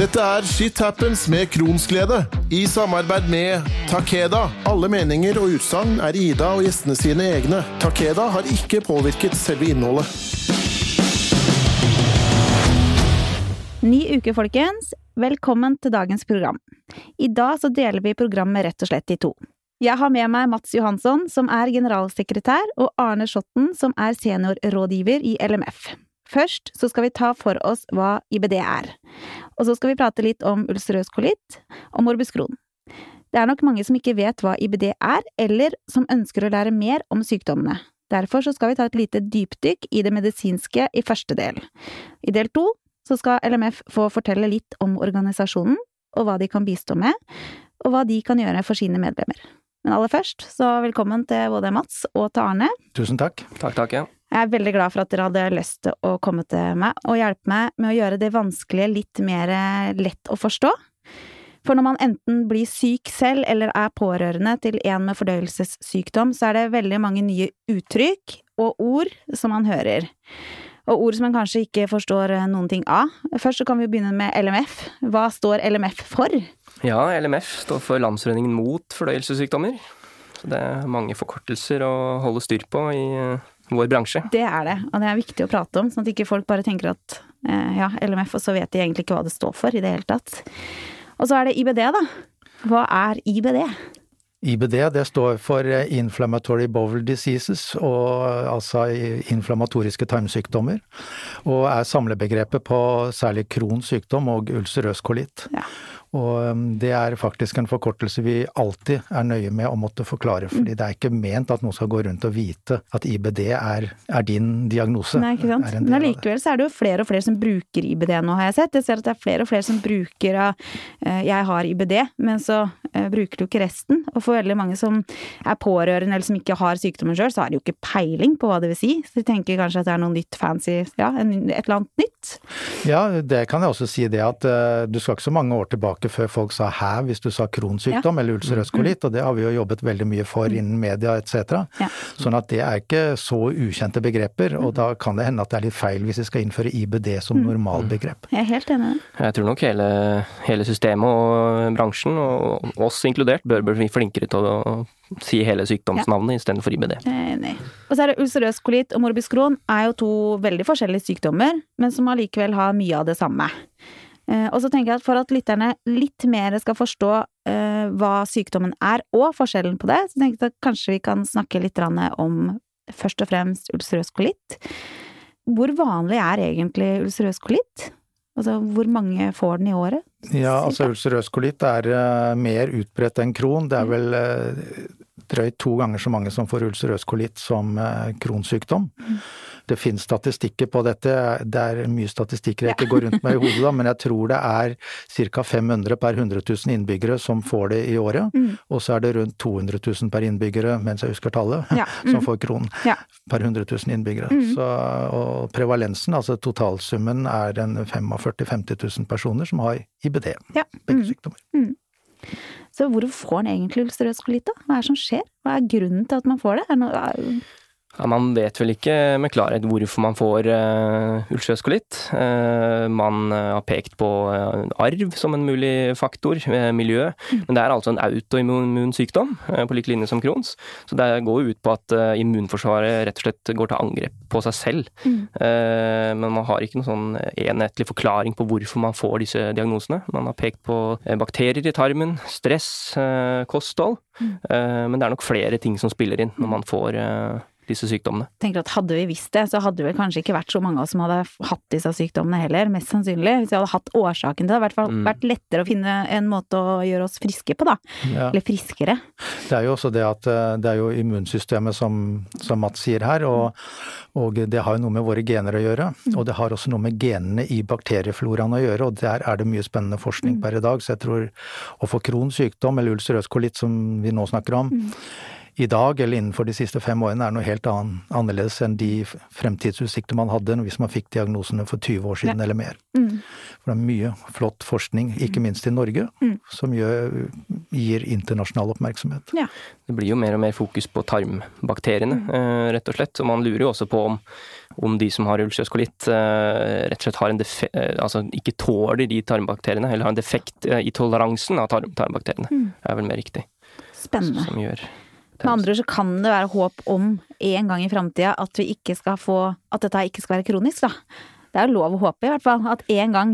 Dette er Shit Happens med Kronsglede, i samarbeid med Takeda. Alle meninger og utsagn er Ida og gjestene sine egne. Takeda har ikke påvirket selve innholdet. Ny uke, folkens. Velkommen til dagens program. I dag så deler vi programmet rett og slett i to. Jeg har med meg Mats Johansson, som er generalsekretær, og Arne Schotten, som er seniorrådgiver i LMF. Først så skal vi ta for oss hva IBD er. Og så skal vi prate litt om ulcerøs kolitt og morbus Crohn. Det er nok mange som ikke vet hva IBD er, eller som ønsker å lære mer om sykdommene. Derfor så skal vi ta et lite dypdykk i det medisinske i første del. I del to så skal LMF få fortelle litt om organisasjonen, og hva de kan bistå med, og hva de kan gjøre for sine medlemmer. Men aller først, så velkommen til både Mats og til Arne. Tusen takk. Takk, takk, ja. Jeg er veldig glad for at dere hadde lyst til å komme til meg og hjelpe meg med å gjøre det vanskelige litt mer lett å forstå. For når man enten blir syk selv eller er pårørende til en med fordøyelsessykdom, så er det veldig mange nye uttrykk og ord som man hører. Og ord som man kanskje ikke forstår noen ting av. Først så kan vi begynne med LMF. Hva står LMF for? Ja, LMF står for Landsforeningen mot fordøyelsessykdommer. Så det er mange forkortelser å holde styr på i vår bransje. Det er det, og det er viktig å prate om, sånn at ikke folk bare tenker at eh, ja, LMF, og så vet de egentlig ikke hva det står for i det hele tatt. Og så er det IBD, da. Hva er IBD? IBD det står for eh, Inflammatory Bowel Diseases, og altså inflammatoriske tarmsykdommer. Og er samlebegrepet på særlig Crohns sykdom og ulcerøs kolitt. Ja. Og um, det er faktisk en forkortelse vi alltid er nøye med å måtte forklare, fordi det er ikke ment at noen skal gå rundt og vite at IBD er, er din diagnose. Nei, ikke sant. Men allikevel så er det jo flere og flere som bruker IBD nå, har jeg sett. Jeg ser at det er flere og flere som bruker av uh, 'jeg har IBD', men så uh, bruker du ikke resten. Og for veldig mange som er pårørende eller som ikke har sykdommen sjøl, så har de jo ikke peiling på hva det vil si. Så de tenker kanskje at det er noe nytt fancy, ja, et eller annet nytt. Ja, det kan jeg også si det at uh, du skal ikke så mange år tilbake tilbake før folk sa hæ hvis du sa kronsykdom ja. eller ulcerøs kolitt, og det har vi jo jobbet veldig mye for mm. innen media etc. Ja. Sånn at det er ikke så ukjente begreper, og da kan det hende at det er litt feil hvis vi skal innføre IBD som mm. normalbegrep. Jeg er helt enig. Jeg tror nok hele, hele systemet og bransjen, og oss inkludert, bør bli flinkere til å si hele sykdomsnavnet ja. istedenfor IBD. Enig. Og så er det ulcerøs kolitt og morbus Crohn er jo to veldig forskjellige sykdommer, men som allikevel har mye av det samme. Eh, og så tenker jeg at for at lytterne litt mer skal forstå uh, hva sykdommen er, og forskjellen på det, så tenker jeg at kanskje vi kan snakke litt om først og fremst ulcerøs kolitt. Hvor vanlig er egentlig ulcerøs kolitt? Altså hvor mange får den i året? Ja, altså ulcerøs kolitt er uh, mer utbredt enn kron. Det er vel uh, drøyt to ganger så mange som får ulcerøs kolitt som kronsykdom. Mm. Det finnes statistikker på dette, det er mye statistikker jeg ikke går rundt med i hodet da, men jeg tror det er ca. 500 per 100 000 innbyggere som får det i året. Mm. Og så er det rundt 200 000 per innbyggere, mens jeg husker tallet, ja. mm. som får kronen. Ja. Per 100 000 innbyggere. Mm. Så, og prevalensen, altså totalsummen, er en 45 000-50 000 personer som har IBD, ja. begge mm. sykdommer. Mm. Så hvorfor får en egentlig ulcerøs kolitt. Hva er det som skjer? Hva er grunnen til at man får det? Er det noe ja, man vet vel ikke med klarhet hvorfor man får uh, ulcerøs kolitt. Uh, man uh, har pekt på uh, arv som en mulig faktor, miljø. Mm. Men det er altså en autoimmun sykdom, på lik linje som Crohns. Så det går jo ut på at immunforsvaret rett og slett går til angrep på seg selv. Mm. men man har ikke noen sånn enhetlig forklaring på hvorfor man får disse diagnosene. Man har pekt på bakterier i tarmen, stress, kosthold. Mm. men det er nok flere ting som spiller inn når man får disse sykdommene. Jeg tenker at Hadde vi visst det, så hadde det kanskje ikke vært så mange av oss som hadde hatt disse sykdommene heller, mest sannsynlig. Hvis vi hadde hatt årsaken til det. Det hadde mm. vært lettere å finne en måte å gjøre oss friske på, da. Ja. Eller friskere. Det er jo også det at eh, det er jo immunsystemet som, som Mats sier her, og, og, det har jo noe med våre gener å gjøre. Mm. Og det har også noe med genene i bakteriefloraen å gjøre, og der er det mye spennende forskning mm. per i dag. Så jeg tror å få Crohns sykdom, eller ulcerøs kolitt som vi nå snakker om, mm i dag eller innenfor de siste fem årene er noe helt annen, annerledes enn de fremtidsutsikter man hadde hvis man fikk diagnosene for 20 år siden ja. eller mer. Mm. For det er mye flott forskning, ikke minst i Norge, Mm. som gjør, gir internasjonal oppmerksomhet. Ja. Det blir jo mer og mer fokus på tarmbakteriene, Mm. eh, rett og slett. Og man lurer jo også på om, om de som har ulcerøs kolitt, eh, rett og slett har en defe eh, altså ikke tåler de tarmbakteriene, eller har en defekt i toleransen av tarm tarmbakteriene. Mm. Det er vel mer riktig. Spennende. Som gjør Med andre ord så kan det være håp om en gang i framtida at vi ikke skal få At dette ikke skal være kronisk, da. Det er jo lov å håpe, i hvert fall. At en gang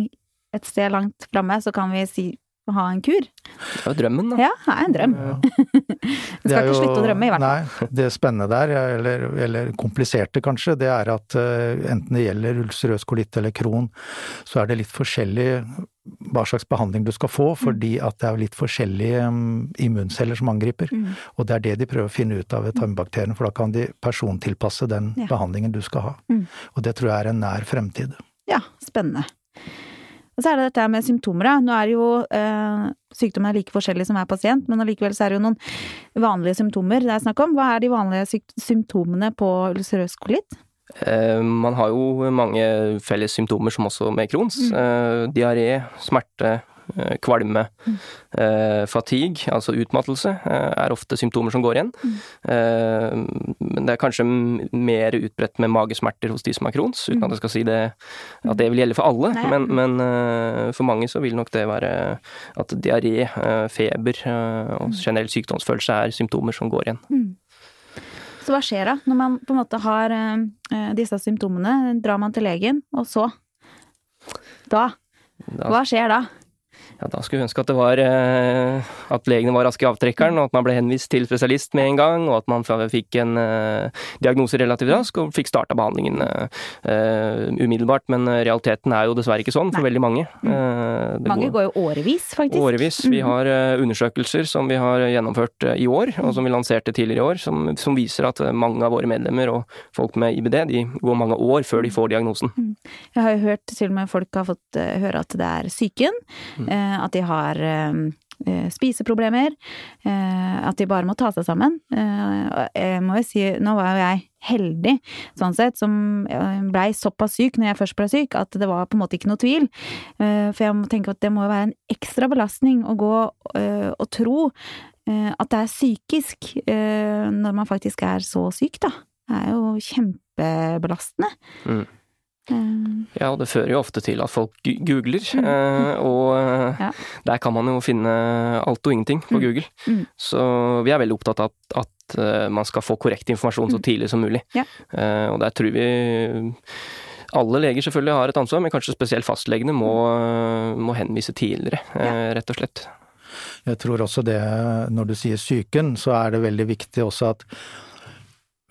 et sted langt framme så kan vi si ha en kur. Det er jo drømmen, da. Ja, det er en drøm. Ja. Det skal jo, ikke slutte å drømme, i hvert fall. Nei, det spennende der, eller, eller kompliserte kanskje, det er at eh, enten det gjelder ulcerøs kolitt eller kron, så er det litt forskjellig hva slags behandling du skal få, fordi at det er litt forskjellige mm, immunceller som angriper. Mm. Og det er det de prøver å finne ut av ved tarmbakteriene, for da kan de persontilpasse den Ja. behandlingen du skal ha. Mm. Og det tror jeg er en nær fremtid. Ja, spennende. Og så er det dette med symptomer, da. Nå er jo eh, sykdommen er like forskjellig som hver pasient, men allikevel så er det jo noen vanlige symptomer det er snakk om. Hva er de vanlige symptomene på ulcerøs kolitt? Eh, Man har jo mange felles symptomer som også med Crohns. Mm. Eh, Diaré, smerte, kvalme, Mm. eh, fatigue, altså utmattelse, eh, er ofte symptomer som går igjen. Mm. Eh, Men det er kanskje mer utbredt med magesmerter hos de som har Crohns, uten at jeg skal si det, at det vil gjelde for alle. Nei. Men, men eh, for mange så vil nok det være at diaré, eh, feber eh, og generell sykdomsfølelse er symptomer som går igjen. Mm. Så hva skjer da, når man på en måte har eh, disse symptomene? Drar man til legen, og så? Da Hva skjer da? Ja, da skulle vi ønske at det var eh, at legene var raske i avtrekkeren, og at man ble henvist til spesialist med en gang, og at man fikk en eh, diagnose relativt rask, og fikk starta behandlingen eh, umiddelbart. Men realiteten er jo dessverre ikke sånn for Nei. veldig mange. Mm. Det Mange går jo årevis, faktisk. Årevis. Vi Mhm. har undersøkelser som vi har gjennomført i år, og som vi lanserte tidligere i år, som, som viser at mange av våre medlemmer og folk med IBD, de går mange år før de får diagnosen. Jeg har jo hørt til og med folk har fått høre at det er psyken, Mm. Eh, at de har eh, eh, spiseproblemer, at de bare må ta seg sammen. Jeg må jo si, nå var jo jeg heldig, sånn sett, som blei såpass syk når jeg først ble syk, at det var på en måte ikke noe tvil. For jeg må tenke at det må jo være en ekstra belastning å gå og tro at det er psykisk, når man faktisk er så syk, da. Det er jo kjempebelastende. Mm. Eh, Ja, og det fører jo ofte til at folk googler, Mm. eh, og eh, Ja. der kan man jo finne alt og ingenting på Mm. Google. Mm. Så vi er veldig opptatt av at, at man skal få korrekt informasjon så Mm. tidlig som mulig. Ja. Eh, Og der tror vi alle leger selvfølgelig har et ansvar, men kanskje spesielt fastlegene må, må henvise tidligere, rett og slett. Jeg tror også det, når du sier psyken, så er det veldig viktig også at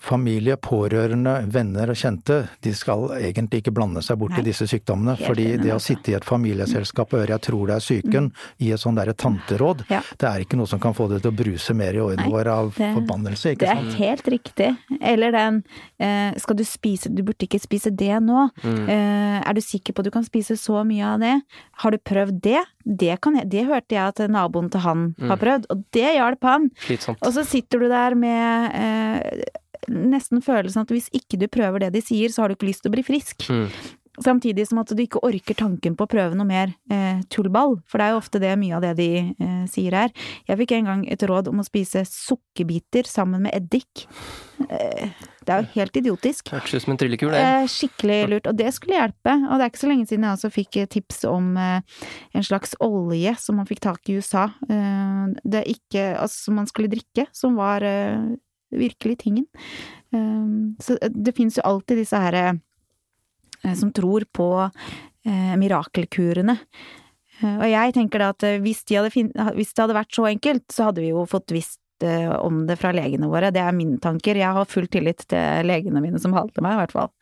familie, pårørende, venner og kjente, de skal egentlig ikke blande seg bort Nei. i disse sykdommene. Helt fordi det å sitte i et familieselskap og høre 'jeg tror det er psyken' i et sånn derre tanteråd, Ja. det er ikke noe som kan få det til å bruse mer i årene våre av det- forbannelse, ikke Det er sant. helt riktig. Eller den eh, skal du spise Du burde ikke spise det nå. Mm. Eh, er du sikker på at du kan spise så mye av det? Har du prøvd det? Det, kan jeg, det hørte jeg at naboen til han har Mm. prøvd, og det hjalp han. Slitsomt. Og så sitter du der med eh, nesten følelsen at hvis ikke du prøver det de sier, så har du ikke lyst til å bli frisk. Mm. Samtidig som at du ikke orker tanken på å prøve noe mer eh, tullball, for det er jo ofte det mye av det de eh, sier her. Jeg fikk en gang et råd om å spise sukkerbiter sammen med eddik. Eh, det er jo helt idiotisk. Hørtes ut som en tryllekul, det. Eh, skikkelig lurt, og det skulle hjelpe. Og det er ikke så lenge siden jeg også fikk eh, tips om eh, en slags olje som man fikk tak i i USA. Eh, det er ikke, altså som man skulle drikke, som var virkelig tingen. Eh, så det finnes jo alltid disse herre eh, som tror på eh, mirakelkurene. Eh, og jeg tenker da at eh, hvis, de hvis det hadde vært så enkelt, så hadde vi jo fått visst eh, om det fra legene våre. Det er mine tanker. Jeg har full tillit til legene mine som halter meg, i hvert fall.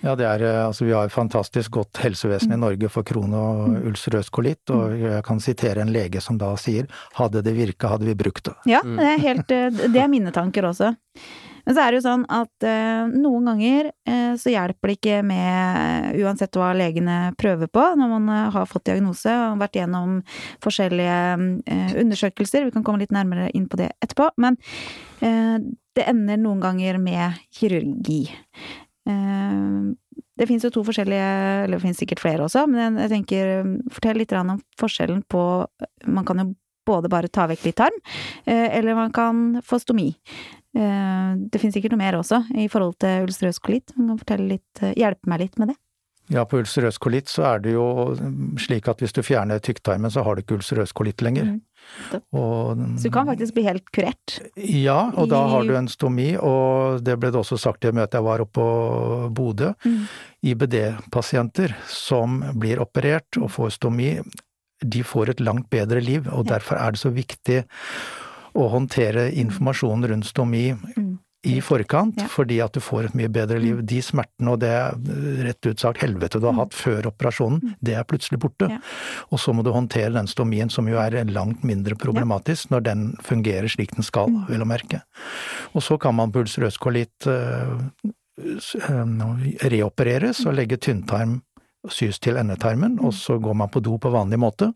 Ja, det er, eh, altså vi har et fantastisk godt helsevesen i Norge for krone- og ulcerøs kolitt, og jeg kan sitere en lege som da sier 'hadde det virka, hadde vi brukt det'. Ja, det er helt eh, Det er mine tanker også. Men så er det jo sånn at eh, noen ganger eh, så hjelper det ikke med uansett hva legene prøver på når man eh, har fått diagnose og vært gjennom forskjellige eh, undersøkelser. Vi kan komme litt nærmere inn på det etterpå. Men eh, det ender noen ganger med kirurgi. Eh, Det fins jo to forskjellige, eller det fins sikkert flere også, men jeg tenker fortell litt om forskjellen på Man kan jo både bare ta vekk litt tarm, eller man kan få stomi. Det finnes sikkert noe mer også i forhold til ulcerøs kolitt. Man kan fortelle litt, hjelpe meg litt med det. Ja, på ulcerøs kolitt så er det jo slik at hvis du fjerner tykktarmen, så har du ikke ulcerøs kolitt lenger. Mm. Og, så du kan faktisk bli helt kurert? Ja, og da har du en stomi, og det ble det også sagt i møtet jeg var oppe på Bodø. Mm. IBD-pasienter som blir operert og får stomi, de får et langt bedre liv, og derfor er det så viktig å håndtere informasjonen rundt stomi mm i forkant, ja. fordi at du får et mye bedre liv. Mm. De smertene og det rett ut sagt helvete du har mm. hatt før operasjonen, mm. det er plutselig borte. Ja. Og så må du håndtere den stomien som jo er langt mindre problematisk ja. når den fungerer slik den skal, vil å merke. Og så kan man pulsrøskolitt uh, reopereres og legge tynntarm sys til endetarmen, og så går man på do på vanlig måte,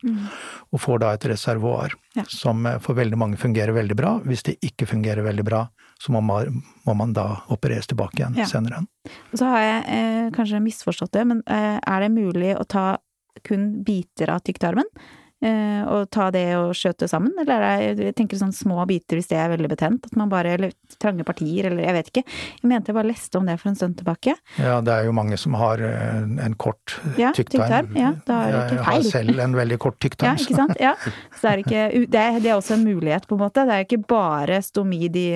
og får da et reservoar som eh, for veldig mange fungerer veldig bra. Hvis det ikke fungerer veldig bra, så må man, må man da opereres tilbake igjen ja. senere. Så har jeg eh, kanskje misforstått det, men eh, er det mulig å ta kun biter av tykktarmen? Eh, og ta det og skjøte sammen, eller er det, jeg tenker sånn små biter hvis det er veldig betent, at man bare, eller trange partier, eller jeg vet ikke. Jeg mente jeg bare leste om det for en stund tilbake. Ja, det er jo mange som har eh, en kort ja, tykktarm. Ja, da er det ikke feil. Jeg har selv en veldig kort tykktarm. Ja, ikke sant. Ja. Så det er, ikke, det, er, det er også en mulighet, på en måte. Det er ikke bare stomi de,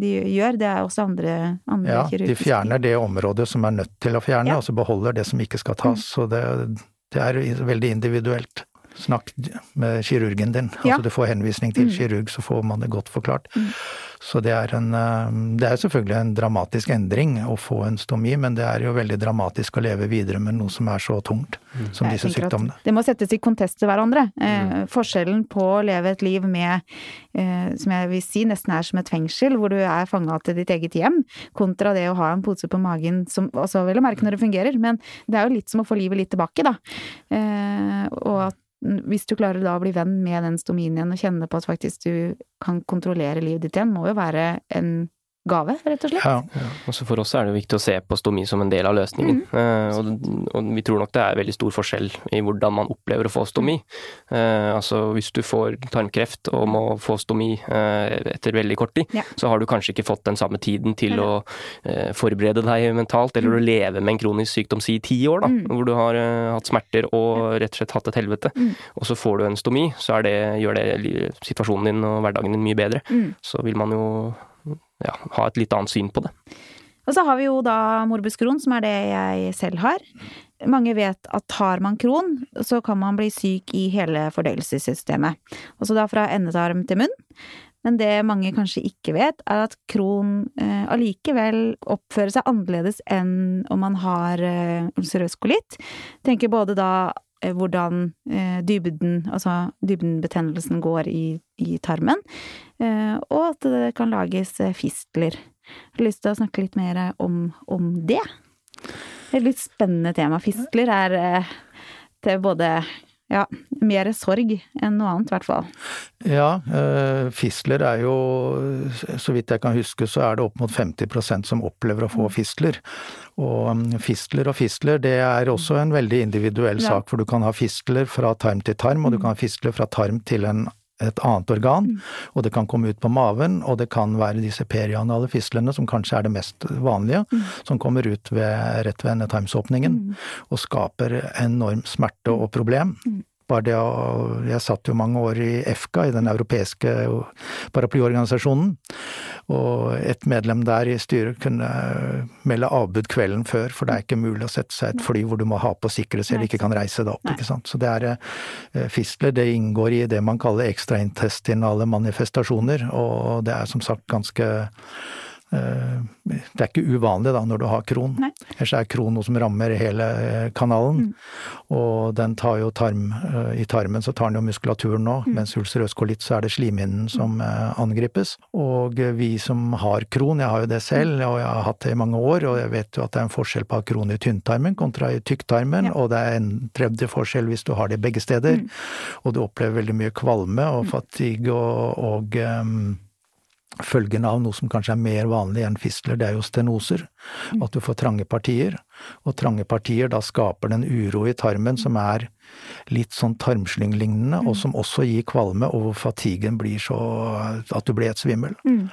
de gjør, det er også andre, andre Ja, de fjerner det området som er nødt til å fjerne, ja. og så beholder det som ikke skal tas. Mm. Så det, det er veldig individuelt. Snakk med kirurgen din. Ja. Altså du får henvisning til mm. kirurg, så får man det godt forklart. Mm. Så det er en eh, Det er selvfølgelig en dramatisk endring å få en stomi, men det er jo veldig dramatisk å leve videre med noe som er så tungt mm. som disse sykdommene. Det må settes i kontest til hverandre. Eh, mm. forskjellen på å leve et liv med, eh, som jeg vil si nesten er som et fengsel, hvor du er fanga til ditt eget hjem, kontra det å ha en pose på magen som også vil merke når det fungerer, men det er jo litt som å få livet litt tilbake, da. Eh, og at hvis du klarer da å bli venn med den stomien igjen og kjenne på at faktisk du kan kontrollere livet ditt igjen, må jo være en gave, rett og slett. Ja, ja. Også for oss er det viktig å se på stomi som en del av løsningen. Mm. Uh, og, og, vi tror nok det er veldig stor forskjell i hvordan man opplever å få stomi. Uh, altså hvis du får tarmkreft og må få stomi uh, etter veldig kort tid, ja. så har du kanskje ikke fått den samme tiden til å forberede deg mentalt, eller mm. å leve med en kronisk sykdom si ti år, da, mm. hvor du har hatt smerter og rett og slett hatt et helvete. Mm. Og så får du en stomi, så det, gjør det situasjonen din og hverdagen din mye bedre. Mm. Så vil man jo ja, ha et litt annet syn på det. Og så har vi jo da morbus Crohn, som er det jeg selv har. Mange vet at har man kron, så kan man bli syk i hele fordøyelsessystemet. Også da fra endetarm til munn. Men det mange kanskje ikke vet, er at kron eh, allikevel oppfører seg annerledes enn om man har eh, ulcerøs kolitt. Tenker både da hvordan eh, dybden, altså dybdenbetennelsen går i, i tarmen, eh, og at det kan lages fistler. Jeg har lyst til å snakke litt mer om, om det. Et litt spennende tema. Fistler er til både ja, mer sorg enn noe annet, i hvert fall. Ja, fistler er jo, så vidt jeg kan huske, så er det opp mot 50% som opplever å få fistler. Og um, fistler og fistler, det er også en veldig individuell ja. sak, for du kan ha fistler fra tarm til tarm, og du kan ha fistler fra tarm til en et annet organ, mm. og det kan komme ut på maven, og det kan være disse perianale fistlene, som kanskje er det mest vanlige, mm. som kommer ut ved, rett ved endetarmsåpningen, mm. og skaper enorm smerte og problem. Bare det å Jeg satt jo mange år i EFKA, i den europeiske paraplyorganisasjonen, og et medlem der i styret kunne melde avbud kvelden før, for det er ikke mulig å sette seg et fly hvor du må ha på sikkerhetssel, ikke kan reise deg opp, ikke sant. Så det er eh, fistler, det inngår i det man kaller ekstraintestinale manifestasjoner, og det er som sagt ganske det er ikke uvanlig da når du har kron. Nei. Ellers er kron noe som rammer hele eh, kanalen. Mm. Og den tar jo tarm eh, I tarmen så tar den jo muskulaturen nå, mm. mens ulcerøs kolitt så er det slimhinnen som mm. angripes. Og vi som har kron, jeg har jo det selv, mm. og jeg har hatt det i mange år, og jeg vet jo at det er en forskjell på å ha kron i tynntarmen kontra i tykktarmen, ja. og det er en tredje forskjell hvis du har det begge steder. Mm. Og du opplever veldig mye kvalme og mm. fatigue og, og um, følgene av noe som kanskje er mer vanlig enn fistler, det er jo stenoser. At du får trange partier. Og trange partier, da skaper den uro i tarmen som er litt sånn tarmslynglignende, og som også gir kvalme, og hvor fatiguen blir så at du blir helt svimmel. Mm.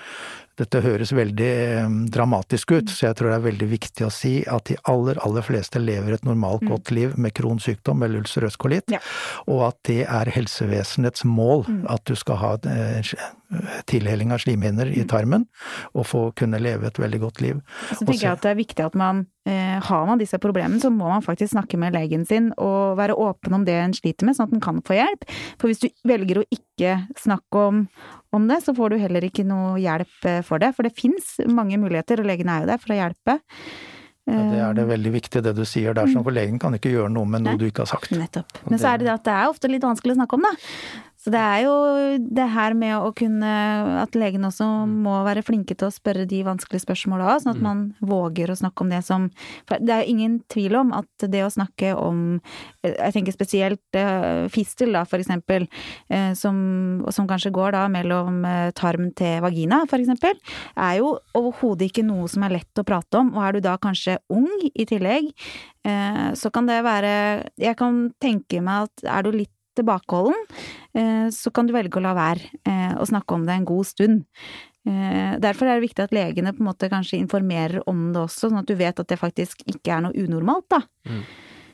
Dette høres veldig eh, dramatisk ut, så jeg tror det er veldig viktig å si at de aller, aller fleste lever et normalt godt liv med Crohns sykdom eller ulcerøs kolitt, Ja. og at det er helsevesenets mål at du skal ha eh, tilheling av slimhinner i tarmen, og få kunne leve et veldig godt liv. Så tenker jeg at det er viktig at man eh, har man disse problemene, så må man faktisk snakke med legen sin og være åpen om det en sliter med, sånn at en kan få hjelp. For hvis du velger å ikke snakke om, om det, så får du heller ikke noe hjelp eh, for det. For det fins mange muligheter, og legen er jo der for å hjelpe. Ja, det er det Eh, veldig viktig det du sier der, sånn, for legen kan ikke gjøre noe med noe Nei. du ikke har sagt. Nettopp. Men så er det det at det er ofte litt vanskelig å snakke om, da. Så det er jo det her med å kunne At legen også må være flinke til å spørre de vanskelige spørsmåla òg, sånn at man våger å snakke om det som For det er ingen tvil om at det å snakke om Jeg tenker spesielt eh, fistel, da, for eksempel, eh, som, som kanskje går da mellom eh, tarm til vagina, for eksempel, er jo overhodet ikke noe som er lett å prate om. Og er du da kanskje ung i tillegg, eh, så kan det være Jeg kan tenke meg at er du litt tilbakeholden, eh, så kan du velge å la være eh, å snakke om det en god stund. Eh, Derfor er det viktig at legene på en måte kanskje informerer om det også, sånn at du vet at det faktisk ikke er noe unormalt, da.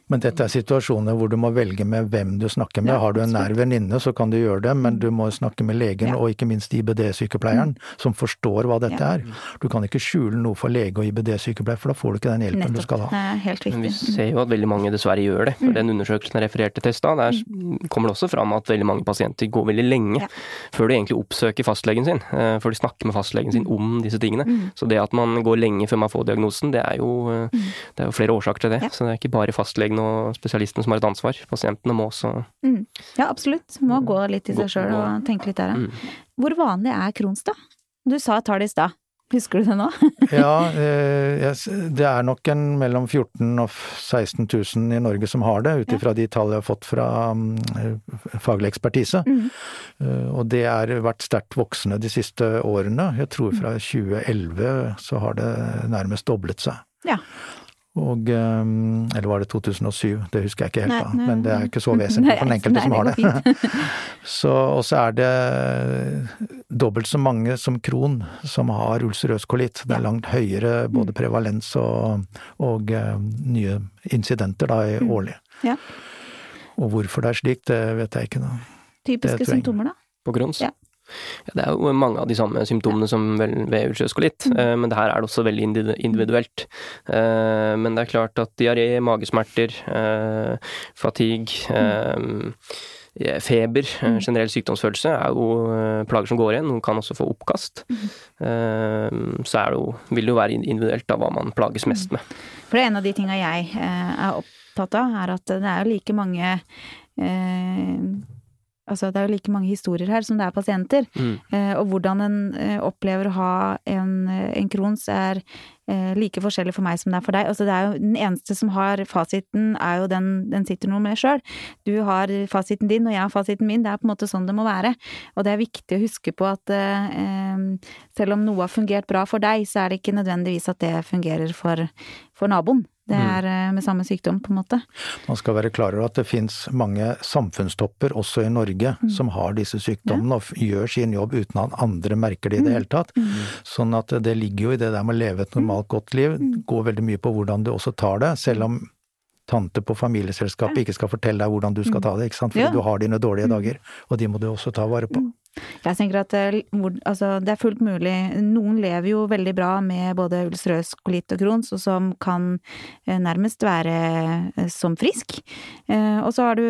Men dette er situasjoner hvor du må velge med hvem du snakker med. Ja, Har du en nær venninne, så kan du gjøre det, men du må snakke med legen, Ja. Mm. og ikke minst IBD-sykepleieren, som forstår hva dette Ja. er. Du kan ikke skjule noe for lege og IBD-sykepleier, for da får du ikke den hjelpen du Nettopp. skal Det ha. er helt Men vi ser jo at veldig mange dessverre gjør det. For den undersøkelsen jeg refererte til i stad, der kommer det også fram at veldig mange pasienter går veldig lenge Ja. før de egentlig oppsøker fastlegen sin. eh, Før de snakker med fastlegen sin om disse tingene. Mm. Så det at man går lenge før man får diagnosen, det er jo, eh, det er jo flere årsaker til det. Ja. Så det er ikke bare fastlegen og spesialisten som har et ansvar. Pasientene må også Mm. Ja, absolutt. Må gå litt i seg sjøl og tenke litt der, ja. Mm. Hvor vanlig er Crohns, da? Du sa i stad. Husker du det nå? Ja, eh, det er nok en mellom 14 og 16 000 i Norge som har det, ut Ja. ifra de tall jeg har fått fra mm, faglig ekspertise. Mhm. Eh, Og det har vært sterkt voksende de siste årene. Jeg tror fra 2011 så har det nærmest doblet seg. Ja. Og eh, Eller var det 2007? Det husker jeg ikke helt, Nei, nei, Men det er ikke så nei, vesentlig for den enkelte nei, som har det. Så, og så er det dobbelt så mange som Kron som har ulcerøs kolitt. Det er langt høyere Mm. både prevalens og, og eh, nye incidenter da i årlig. Mm. Ja. Og hvorfor det er slik, det vet jeg ikke. Da. Typiske symptomer, da? på Crohns. Ja. Ja, det er jo mange av de samme symptomene som vel ved ulcerøs Mm. eh, men det her er det også veldig individuelt. Eh, Men det er klart at diaré, magesmerter, eh, fatigue, eh, feber, Mm. generell sykdomsfølelse er jo plager som går igjen. Noen kan også få oppkast. Mm. Så det jo, vil det jo være individuelt av hva man plages Mm. mest med. For det er en av de tinga jeg er opptatt av, er at det er jo like mange Altså, det er jo like mange historier her som det er pasienter. Mm. Eh, og hvordan en eh, opplever å ha en, eh, en krons, er eh, like forskjellig for meg som det er for deg. Altså, det er jo den eneste som har fasiten, er jo den den sitter noe med sjøl. Du har fasiten din, og jeg har fasiten min. Det er på en måte sånn det må være. Og det er viktig å huske på at eh, selv om noe har fungert bra for deg, så er det ikke nødvendigvis at det fungerer for, for naboen. Det er eh, med samme sykdom, på en måte. Man skal være klar over at det fins mange samfunnstopper også i Norge Mm. som har disse sykdommene og gjør sin jobb uten at andre merker det i det Mm. hele tatt. Sånn at det ligger jo i det der med å leve et normalt godt liv, Mm. går veldig mye på hvordan du også tar det, selv om tante på familieselskapet ikke skal fortelle deg hvordan du skal ta det, ikke sant, fordi Mm. Ja. du har dine dårlige dager, og de må du også ta vare på. Jeg tenker at det, altså, det er fullt mulig. Noen lever jo veldig bra med både ulcerøs kolitt og Crohns, og som kan eh, nærmest være eh, som frisk. Eh, og så har du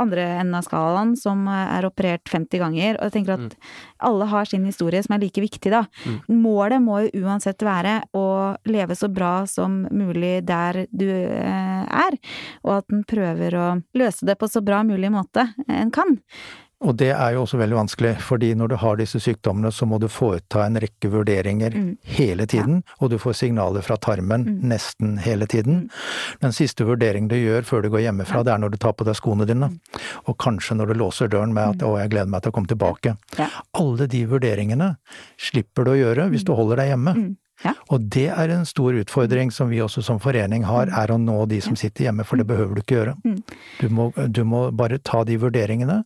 andre enden av skalaen som eh, er operert 50 ganger. Og jeg tenker at alle har sin historie som er like viktig, da. Målet må jo uansett være å leve så bra som mulig der du eh, er, og at en prøver å løse det på så bra mulig måte en kan. Og det er jo også veldig vanskelig, fordi når du har disse sykdommene, så må du foreta en rekke vurderinger Mm. hele tiden, og du får signaler fra tarmen Mm. nesten hele tiden. Den siste vurderingen du gjør før du går hjemmefra, det er når du tar på deg skoene dine, Mm. og kanskje når du låser døren med at 'å, jeg gleder meg til å komme tilbake'. Ja. Alle de vurderingene slipper du å gjøre hvis du holder deg hjemme. Mm. Ja. Og det er en stor utfordring som vi også som forening har, er å nå de som sitter hjemme, for det behøver du ikke gjøre. Mm. Du må, du må bare ta de vurderingene,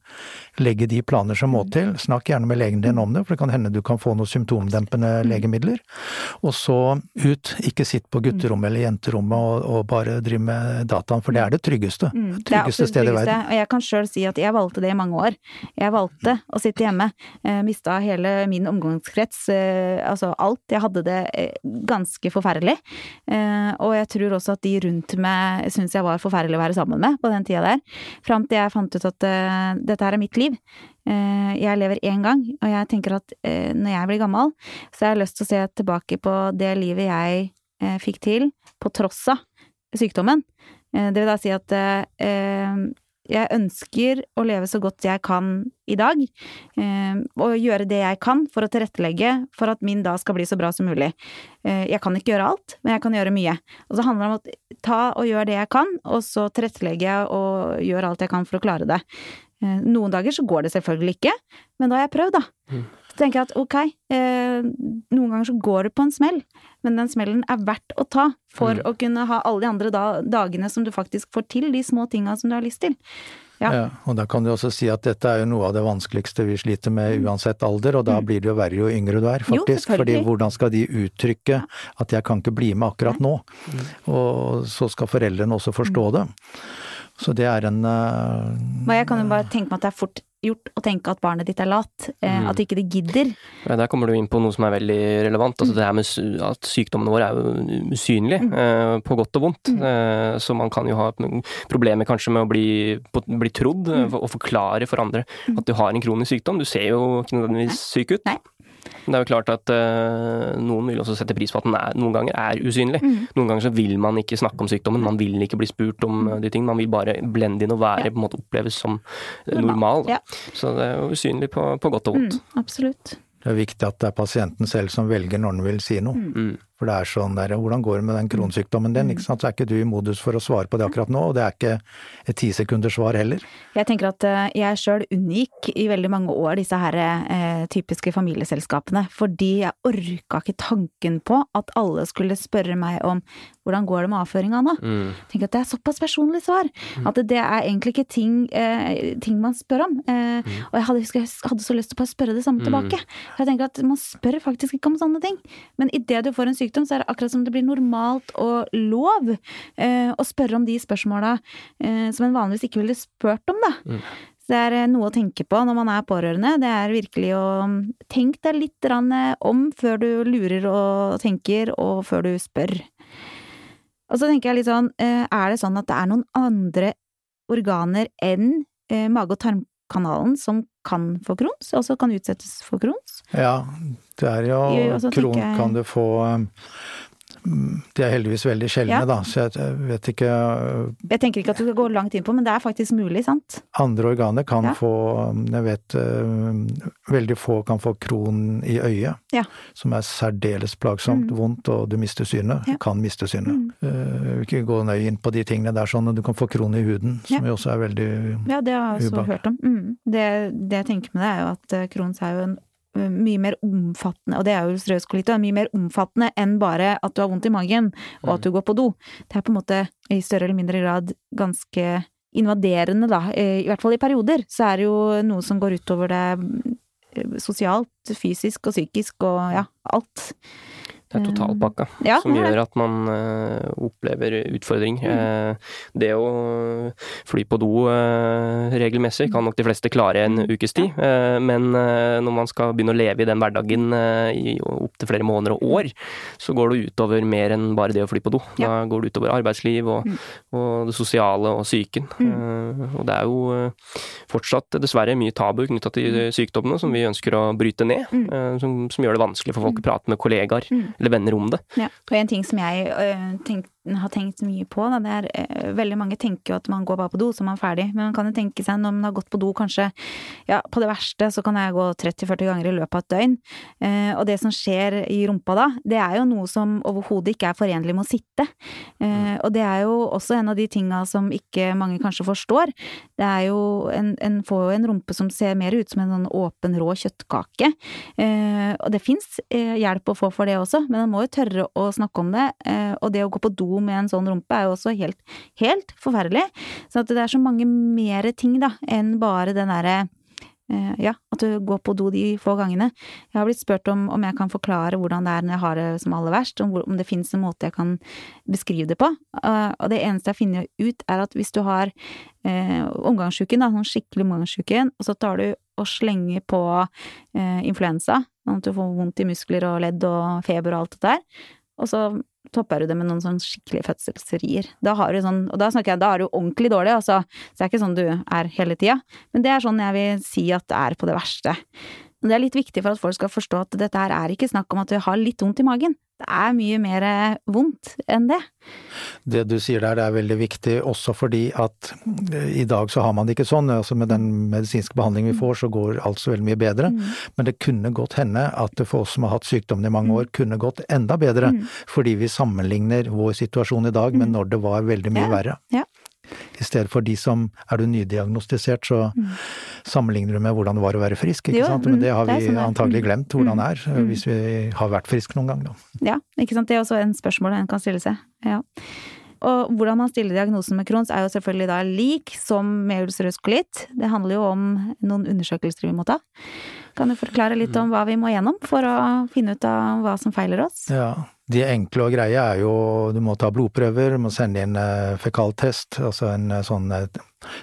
legge de planer som må til, snakk gjerne med legen din om det, for det kan hende du kan få noen symptomdempende legemidler. Og så ut, ikke sitt på gutterommet eller jenterommet og, og bare driv med dataen, for det er det tryggeste. Mm, Det tryggeste stedet i verden. Og jeg kan sjøl si at jeg valgte det i mange år. Jeg valgte å sitte hjemme. Eh, mista hele min omgangskrets. Eh, altså alt. Jeg hadde det eh, ganske forferdelig. Eh, og jeg tror også at de rundt meg syntes jeg var forferdelig å være sammen med på den tida der. Fram til jeg fant ut at eh, dette her er mitt liv. Eh, jeg lever én gang, og jeg tenker at eh, når jeg blir gammel, så har jeg lyst til å se tilbake på det livet jeg eh, fikk til på tross av sykdommen. Det vil da si at jeg ønsker å leve så godt jeg kan i dag, og gjøre det jeg kan for å tilrettelegge for at min dag skal bli så bra som mulig. Jeg kan ikke gjøre alt, men jeg kan gjøre mye. Og så handler det om å ta og gjøre det jeg kan, og så tilrettelegger jeg og gjør alt jeg kan for å klare det. Eh, Noen dager så går det selvfølgelig ikke, men da har jeg prøvd, da. Mm. Så tenker jeg at ok, eh, noen ganger så går du på en smell, men den smellen er verdt å ta for Mm. å kunne ha alle de andre da, dagene som du faktisk får til, de små tinga som du har lyst til. Ja. Ja, og da kan du også si at dette er jo noe av det vanskeligste vi sliter med uansett alder, og da blir det jo verre jo yngre du er, faktisk. Jo, fordi hvordan skal de uttrykke at jeg kan ikke bli med akkurat nå? Og så skal foreldrene også forstå det. Så det er en uh, jeg kan jo bare tenke meg at det er fort gjort å tenke at barnet ditt er lat, eh, Mm. at ikke det gidder. Ja, Der kommer du inn på noe som er veldig relevant. altså det her med At sykdommene våre er jo usynlige, Mm. eh, på godt og vondt. Eh, Så man kan jo ha problemer kanskje med å bli, på- bli trodd Mm. eh, og forklare for andre at du har en kronisk sykdom. Du ser jo ikke nødvendigvis syk ut. Nei. Men det er jo klart at uh, noen vil også sette pris på at den er, noen ganger er usynlig. Mm. Noen ganger så vil man ikke snakke om sykdommen, man vil ikke bli spurt om eh, de ting. Man vil bare blende inn og være, Ja. på en måte oppleves som eh, Normal, normal. ja. Så det er jo usynlig på, på godt og vondt. Mm, absolutt. Det er viktig at det er pasienten selv som velger når den vil si noe. Mm. For det er sånn der, hvordan går det med den kronsykdommen din? Ikke sant? Så er ikke du i modus for å svare på det akkurat nå, og det er ikke et tisekunders svar heller. Jeg tenker at eh, jeg sjøl unngikk i veldig mange år disse her eh, typiske familieselskapene, fordi jeg orka ikke tanken på at alle skulle spørre meg om hvordan går det med avføringa nå? Mm. Tenk at det er såpass personlig svar. At det er egentlig ikke ting, eh, ting man spør om. Eh, Og jeg hadde, husker jeg hadde så lyst til å bare spørre det samme Mm. tilbake. Jeg tenker at man spør faktisk ikke om sånne ting. Men idet du får en sykdom, så er det akkurat som det blir normalt og lov eh, å spørre om de spørsmåla eh, som en vanligvis ikke ville spurt om, da. Mm. Så det er eh, noe å tenke på når man er pårørende. Det er virkelig å mm, tenke deg litt eh, om før du lurer og tenker, og før du spør. Og så tenker jeg litt sånn, eh, er det sånn at det er noen andre organer enn mage- og tarmkanalen som kan få Crohns, også kan utsettes for Crohns? Ja, det er jo Jo, og så tenker Kron jeg- kan du få um, De er heldigvis veldig sjeldne, Ja. da, så jeg vet ikke uh, Jeg tenker ikke at du skal gå langt inn på, men det er faktisk mulig, sant? Andre organer kan Ja. få um, Jeg vet uh, veldig få kan få kron i øyet, Ja. som er særdeles plagsomt, Mm. vondt, og du mister synet. Kan miste synet. Mm. Vil ikke gå nøye inn på de tingene der, sånn, du kan få kron i huden, som jo også er veldig Ja, det har jeg også ubak. hørt om. Mm. Det, det jeg tenker med det, er jo at kron er jo en mye mer omfattende, og det er jo strøskolitt, mye mer omfattende enn bare at du har vondt i magen, og at du går på do. Det er på en måte i større eller mindre grad ganske invaderende, da. Eh, I hvert fall i perioder, så er det jo noe som går utover det eh, sosialt, fysisk og psykisk og ja, alt. Det er totalpakka Ja, som gjør at man uh, opplever utfordring. Uh, det å fly på do uh, regelmessig kan nok de fleste klare en ukes tid, men når man skal begynne å leve i den hverdagen i opptil flere måneder og år, så går det utover mer enn bare det å fly på do. Da går det utover arbeidsliv og, og det sosiale og psyken. Mm. Og det er jo fortsatt dessverre mye tabu knytta til sykdommene som vi ønsker å bryte ned, Mm. som, som gjør det vanskelig for folk å prate med kollegaer Mm. Eller venner om det. Ja. Og en ting som jeg øh, tenk, har tenkt mye på. Da. Det er, eh, veldig mange tenker jo at man går bare på do, så er man ferdig. Men man kan jo tenke seg når man har gått på do kanskje Ja, på det verste så kan jeg gå 30-40 ganger i løpet av et døgn. Eh, og det som skjer i rumpa da, det er jo noe som overhodet ikke er forenlig med å sitte. Eh, og det er jo også en av de tinga som ikke mange kanskje forstår. Det er jo en, en får jo en rumpe som ser mer ut som en sånn åpen, rå kjøttkake. Eh, og det fins eh, hjelp å få for det også, men man må jo tørre å snakke om det. Eh, og det å gå på do med en sånn rumpe er jo også helt, helt forferdelig. Så det er så mange mere ting, da, enn bare den derre eh, ja, at du går på do de få gangene. Jeg har blitt spurt om om jeg kan forklare hvordan det er når jeg har det som aller verst, om, om det finnes en måte jeg kan beskrive det på. Uh, og det eneste jeg finner ut, er at hvis du har eh, omgangssjuken, da, sånn skikkelig omgangssjuken, og så tar du og slenger på eh, influensa, sånn at du får vondt i muskler og ledd og feber og alt det der, og så topper du det med noen sånn skikkelige fødselsrier. Da har du sånn, og da snakker jeg, da er du ordentlig dårlig, altså. Så det er ikke sånn du er hele tida. Men det er sånn jeg vil si at det er på det verste. Det er litt viktig for at folk skal forstå at dette her er ikke snakk om at du har litt vondt i magen. Det er mye mer vondt enn det. Det du sier der, er veldig viktig også fordi at eh, i dag så har man det ikke sånn. altså Med den medisinske behandlingen vi får, så går alt så veldig mye bedre. Mm. Men det kunne godt hende at det for oss som har hatt sykdommen i mange mm. år, kunne gått enda bedre. Mm. Fordi vi sammenligner vår situasjon i dag med mm. når det var veldig mye ja. verre. Ja. I stedet for de som Er du nydiagnostisert, så mm. sammenligner du med hvordan det var å være frisk, ikke jo, sant. Men det har vi det sånn antagelig glemt hvordan det er, mm. hvis vi har vært friske noen gang, da. Ja, ikke sant. Det er også en spørsmål en kan stille seg. Ja. Og hvordan man stiller diagnosen med Crohns er jo selvfølgelig da lik som med ulcerøs kolitt. Det handler jo om noen undersøkelser vi må ta. Kan du forklare litt om hva vi må gjennom for å finne ut av hva som feiler oss? Ja, de enkle og greie er jo du må ta blodprøver, du må sende inn eh, fekaltest, altså en eh, sånn eh,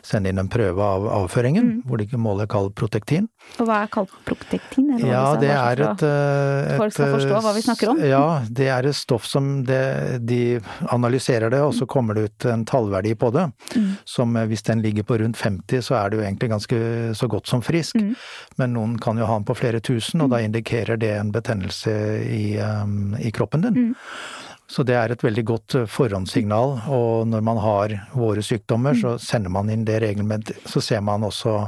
sende inn en prøve av avføringen, mm. hvor de måler kaldprotektin. Og hva er kaldprotektin? Ja, det er et, et, Folk skal forstå hva vi snakker om? Ja, det er et stoff som det, de analyserer det, og så kommer det ut en tallverdi på det. Mm. Som hvis den ligger på rundt 50, så er jo egentlig ganske så godt som frisk. Mm. Men noen kan jo ha den på flere tusen, og da mm. indikerer det en betennelse i, um, i kroppen din. Mm. Så det er et veldig godt eh, forhåndssignal, og når man har våre sykdommer, så sender man inn det regelmessig. Så ser man også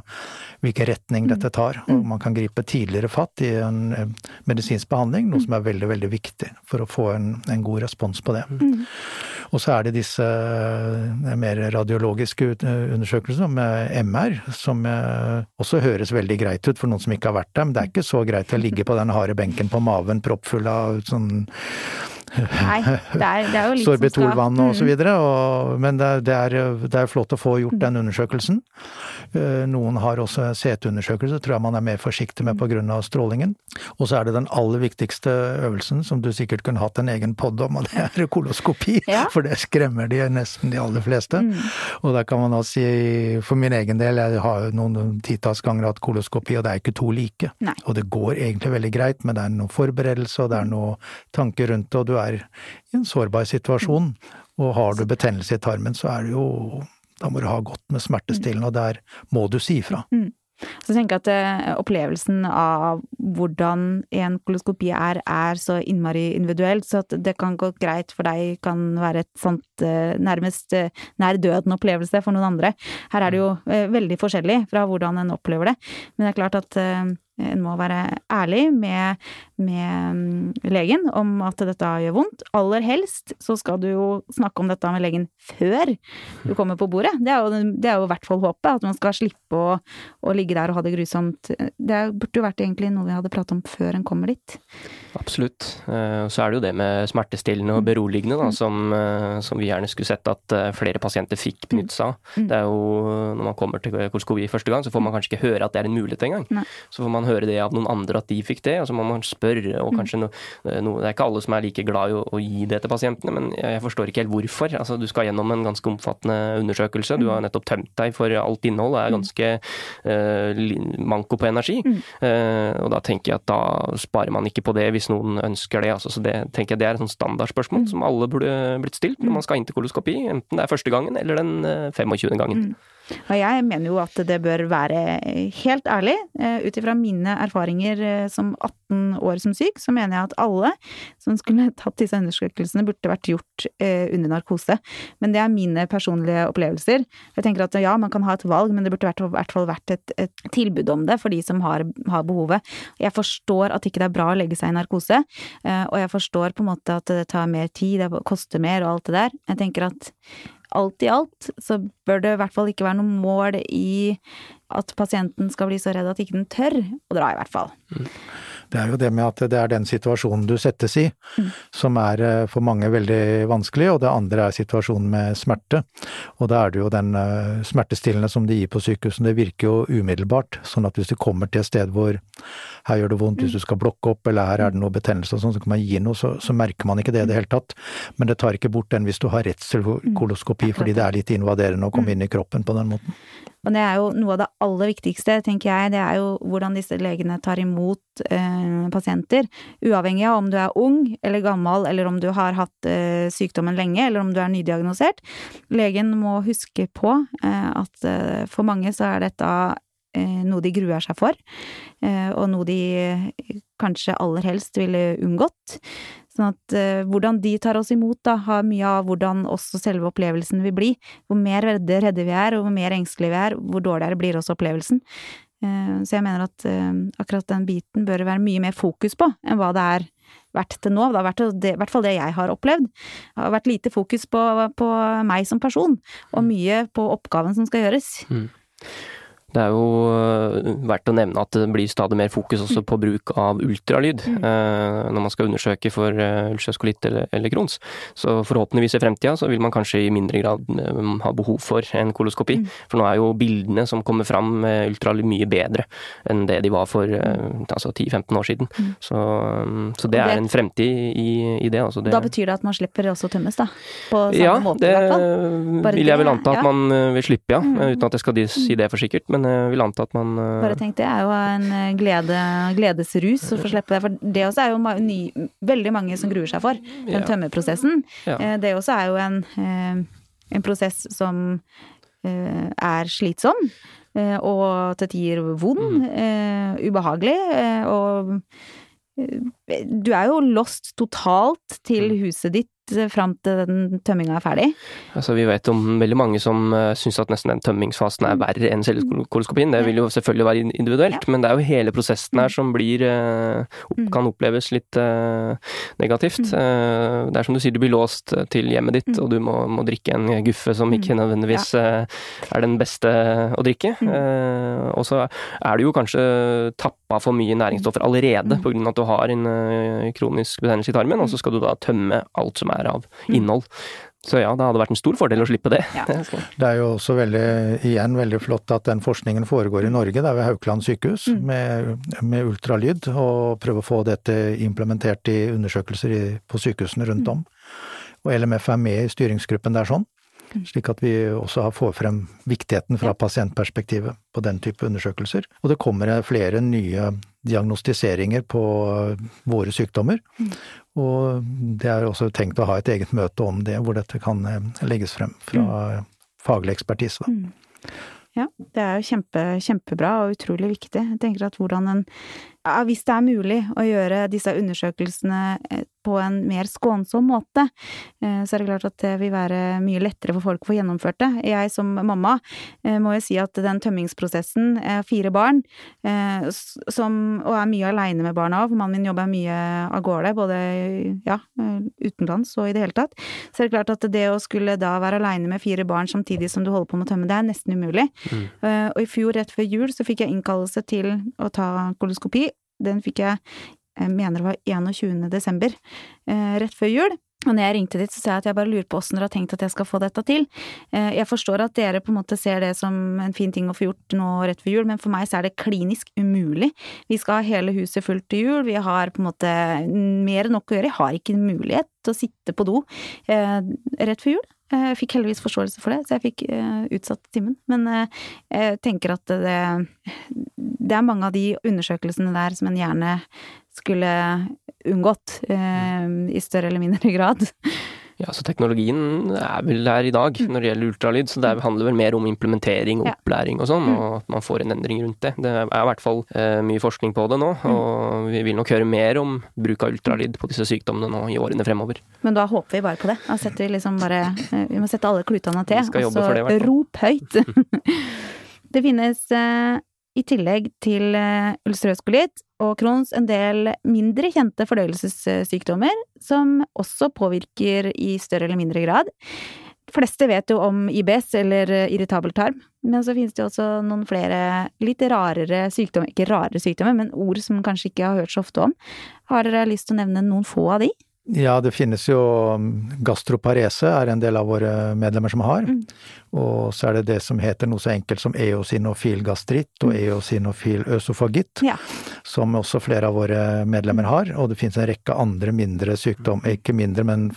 hvilken retning dette tar, og man kan gripe tidligere fatt i en eh, medisinsk behandling, noe som er veldig, veldig viktig for å få en, en god respons på det. Og så er det disse eh, mer radiologiske undersøkelsene med MR, som også høres veldig greit ut for noen som ikke har vært der, men det er ikke så greit å ligge på den harde benken på maven proppfull av sånn Nei, det er, det er jo litt Sorbitolvann og så mm. videre, og, men det, det, er, det er flott å få gjort den undersøkelsen. Eh, noen har også CT-undersøkelse, tror jeg man er mer forsiktig med pga. strålingen. Og så er det den aller viktigste øvelsen, som du sikkert kunne hatt en egen pod om, og det er koloskopi. Ja. For det skremmer de nesten de aller fleste. Mm. Og der kan man da si, for min egen del, jeg har noen titalls ganger hatt koloskopi, og det er ikke to like. Nei. Og det går egentlig veldig greit, men det er noe forberedelse, og det er noe tanker rundt det, og du er i en sårbar situasjon. Og har du betennelse i tarmen, så er det jo Da må du ha godt med smertestillende, og der må du si ifra. Mm. Så jeg at uh, opplevelsen av hvordan en koloskopi er, er så innmari individuelt, så at det kan gå greit for deg, kan være et sånt uh, nærmest uh, nær døden-opplevelse for noen andre. Her er det jo veldig forskjellig fra hvordan en opplever det, men det er klart at en må være ærlig med, med, mm, legen om at dette gjør vondt. Aller helst så skal du jo snakke om dette med legen før du kommer på bordet. Det er jo, det er jo i hvert fall håpet, at man skal slippe å, å, ligge der og ha det grusomt. Det burde jo vært egentlig noe vi hadde pratet om før en kommer dit. Absolutt. Eh, så er det jo det med smertestillende og mm. beroligende da, mm. som, eh, som vi gjerne skulle sett at eh, flere pasienter fikk benytte seg av. Det er jo når man kommer til koloskopi første gang, så får man kanskje ikke høre at det er en mulighet engang. Så får man høre det av noen andre at de fikk det, og så må man spørre. og mm. kanskje no, no, Det er ikke alle som er like glad i å, å, gi det til pasientene, men jeg forstår ikke helt hvorfor. Altså, Du skal gjennom en ganske omfattende undersøkelse. Du har mm. nettopp tømt deg for alt innhold Det er mm. ganske uh, manko på energi. Uh, og da tenker jeg at da sparer man ikke på det hvis noen ønsker det. Altså, så det tenker jeg det er et sånn standardspørsmål som alle burde blitt stilt når man skal inn til koloskopi, enten det er første gangen eller den 25. gangen. Mm. Og jeg mener jo at det bør være helt ærlig, eh, ut ifra mine erfaringer eh, som 18 år som syk, så mener jeg at alle som skulle tatt disse undersøkelsene, burde vært gjort eh, under narkose. Men det er mine personlige opplevelser. Jeg tenker at ja, man kan ha et valg, men det burde i hvert fall vært et, et, tilbud om det for de som har, har, behovet. Jeg forstår at ikke det er bra å legge seg i narkose, og jeg forstår på en måte at det tar mer tid, det koster mer og alt det der. Jeg tenker at alt i alt så bør det i hvert fall ikke være noe mål i at pasienten skal bli så redd at ikke den tør å dra, i hvert fall. Mm. Det er jo det med at det er den situasjonen du settes i, mm. som er eh, for mange veldig vanskelig, og det andre er situasjonen med smerte. Og da er det jo den eh, smertestillende som de gir på sykehusene, det virker jo umiddelbart. Sånn at hvis du kommer til et sted hvor her gjør det vondt hvis mm. du skal blokke opp, eller her er det noe betennelse og sånn, så kan man gi noe, så, så, merker man ikke det i det hele tatt. Men det tar ikke bort den hvis du har redsel for koloskopi, fordi det er litt invaderende å komme inn i kroppen på den måten. Og det er jo noe av det aller viktigste, tenker jeg, det er jo hvordan disse legene tar imot eh, pasienter. Uavhengig av om du er ung eller gammel, eller om du har hatt eh, sykdommen lenge, eller om du er nydiagnosert. Legen må huske på eh, at eh, for mange så er dette eh, noe de gruer seg for, eh, og noe de kanskje aller helst ville unngått. Sånn at uh, hvordan de tar oss imot, da, har mye av hvordan også selve opplevelsen vil bli. Hvor mer redde, redde vi er, og hvor mer engstelige vi er, hvor dårligere blir også opplevelsen. Uh, så jeg mener at uh, akkurat den biten bør være mye mer fokus på enn hva det er vært til nå. Det har vært det, i hvert fall det jeg har opplevd. Det har vært lite fokus på, på meg som person, og mye på oppgaven som skal gjøres. Mm. Det er jo eh, verdt å nevne at det blir stadig mer fokus også på bruk av ultralyd mm. Eh, når man skal undersøke for uh, eller, eller Crohns. Så forhåpentligvis i fremtida så vil man kanskje i mindre grad ha behov for en koloskopi. Mm. For nå er jo bildene som kommer fram med ultralyd mye bedre enn det de var for altså 10-15 år siden. Mm. Så, så, det, det, er en fremtid i, i det, altså det. Da betyr det at man slipper også tømmes, da? På samme ja, måte, i hvert fall? Ja, det vil jeg vel anta at ja. man vil slippe, ja. Mm. Uten at jeg skal si det for sikkert. Men vil anta at man uh... Bare tenk, det er jo en eh, glede, gledesrus å få slippe det. For det også er jo ny, veldig mange som gruer seg for, den ja. tømmerprosessen. Ja. Eh, det også er jo en, en prosess som er slitsom. Og til tider vond, mm. ubehagelig. Og du er jo lost totalt til mm. huset ditt fram til den tømminga er ferdig? Altså, vi vet om veldig mange som uh, syns at nesten den tømmingsfasen er verre enn koloskopien. Det vil jo selvfølgelig være individuelt, ja. men det er jo hele prosessen her mm. som blir uh, kan oppleves litt uh, negativt. Uh, det er som du sier, du blir låst til hjemmet ditt, og du må, må drikke en guffe som ikke nødvendigvis er den beste å drikke. og så er du jo kanskje tappa for mye næringsstoffer allerede pga. at du har en kronisk betennelse i tarmen, og så skal du da tømme alt som er er av innhold. Så ja, det hadde vært en stor fordel å slippe det. Ja. Det er jo også veldig, igjen veldig flott at den forskningen foregår i Norge, det er ved Haukeland sykehus, mm. med, med, ultralyd, og prøve å få dette implementert i undersøkelser i, på sykehusene rundt om. Og LMF er med i styringsgruppen der sånn. Slik at vi også får frem viktigheten fra pasientperspektivet på den type undersøkelser. Og det kommer flere nye diagnostiseringer på våre sykdommer. Mm. Og det er også tenkt å ha et eget møte om det, hvor dette kan eh, legges frem fra mm. faglig ekspertise. Mm. Ja, det er jo kjempe, kjempebra og utrolig viktig. Jeg tenker at hvordan en Hvis det er mulig å gjøre disse undersøkelsene eh, på en mer skånsom måte, eh, så er det klart at det vil være mye lettere for folk å få gjennomført det. Jeg som mamma eh, må jo si at den tømmingsprosessen Jeg har fire barn, som, og er mye aleine med barna òg, for mannen min jobber mye av gårde, både ja, utenlands og i det hele tatt. Så er det klart at det å skulle da være aleine med fire barn samtidig som du holder på med å tømme, det er nesten umulig. Mm. Og i fjor, rett før jul, så fikk jeg innkallelse til å ta koloskopi den fikk jeg, jeg mener det var 21. desember, eh, rett før jul. Og når jeg ringte dit, så sa jeg at jeg bare lurer på åssen dere har tenkt at jeg skal få dette til. Eh, jeg forstår at dere på en måte ser det som en fin ting å få gjort nå rett før jul, men for meg så er det klinisk umulig. Vi skal ha hele huset fullt til jul, vi har på en måte mer enn nok å gjøre. Jeg har ikke mulighet til å sitte på do eh, rett før jul. Jeg fikk heldigvis forståelse for det, så jeg fikk utsatt timen. Men jeg tenker at det det er mange av de undersøkelsene der som en gjerne skulle unngått, eh, i større eller mindre grad. Ja, så teknologien er vel der i dag når det gjelder ultralyd, så det handler vel mer om implementering og opplæring og sånn, og at man får en endring rundt det. Det er i hvert fall eh, mye forskning på det nå, og vi vil nok høre mer om bruk av ultralyd på disse sykdommene nå i årene fremover. Men da håper vi bare på det. Da setter vi liksom bare eh, Vi må sette alle klutene til, og så rop høyt. det finnes eh, i tillegg til eh, ulcerøs kolitt og Crohns en del mindre kjente fordøyelsessykdommer som også påvirker i større eller mindre grad. De fleste vet jo om IBS, eller eh, irritabel tarm, men så finnes det jo også noen flere litt rarere sykdommer, ikke rarere sykdommer, men ord som kanskje ikke har hørt så ofte om. Har dere lyst til å nevne noen få av de? Ja, det finnes jo um, gastroparese, er en del av våre medlemmer som har. Mm. Og så er det det som heter noe så enkelt som eosinofil gastritt og eosinofil øsofagitt, Ja. som også flere av våre medlemmer har. Og det finnes en rekke andre mindre sykdom, ikke mindre, men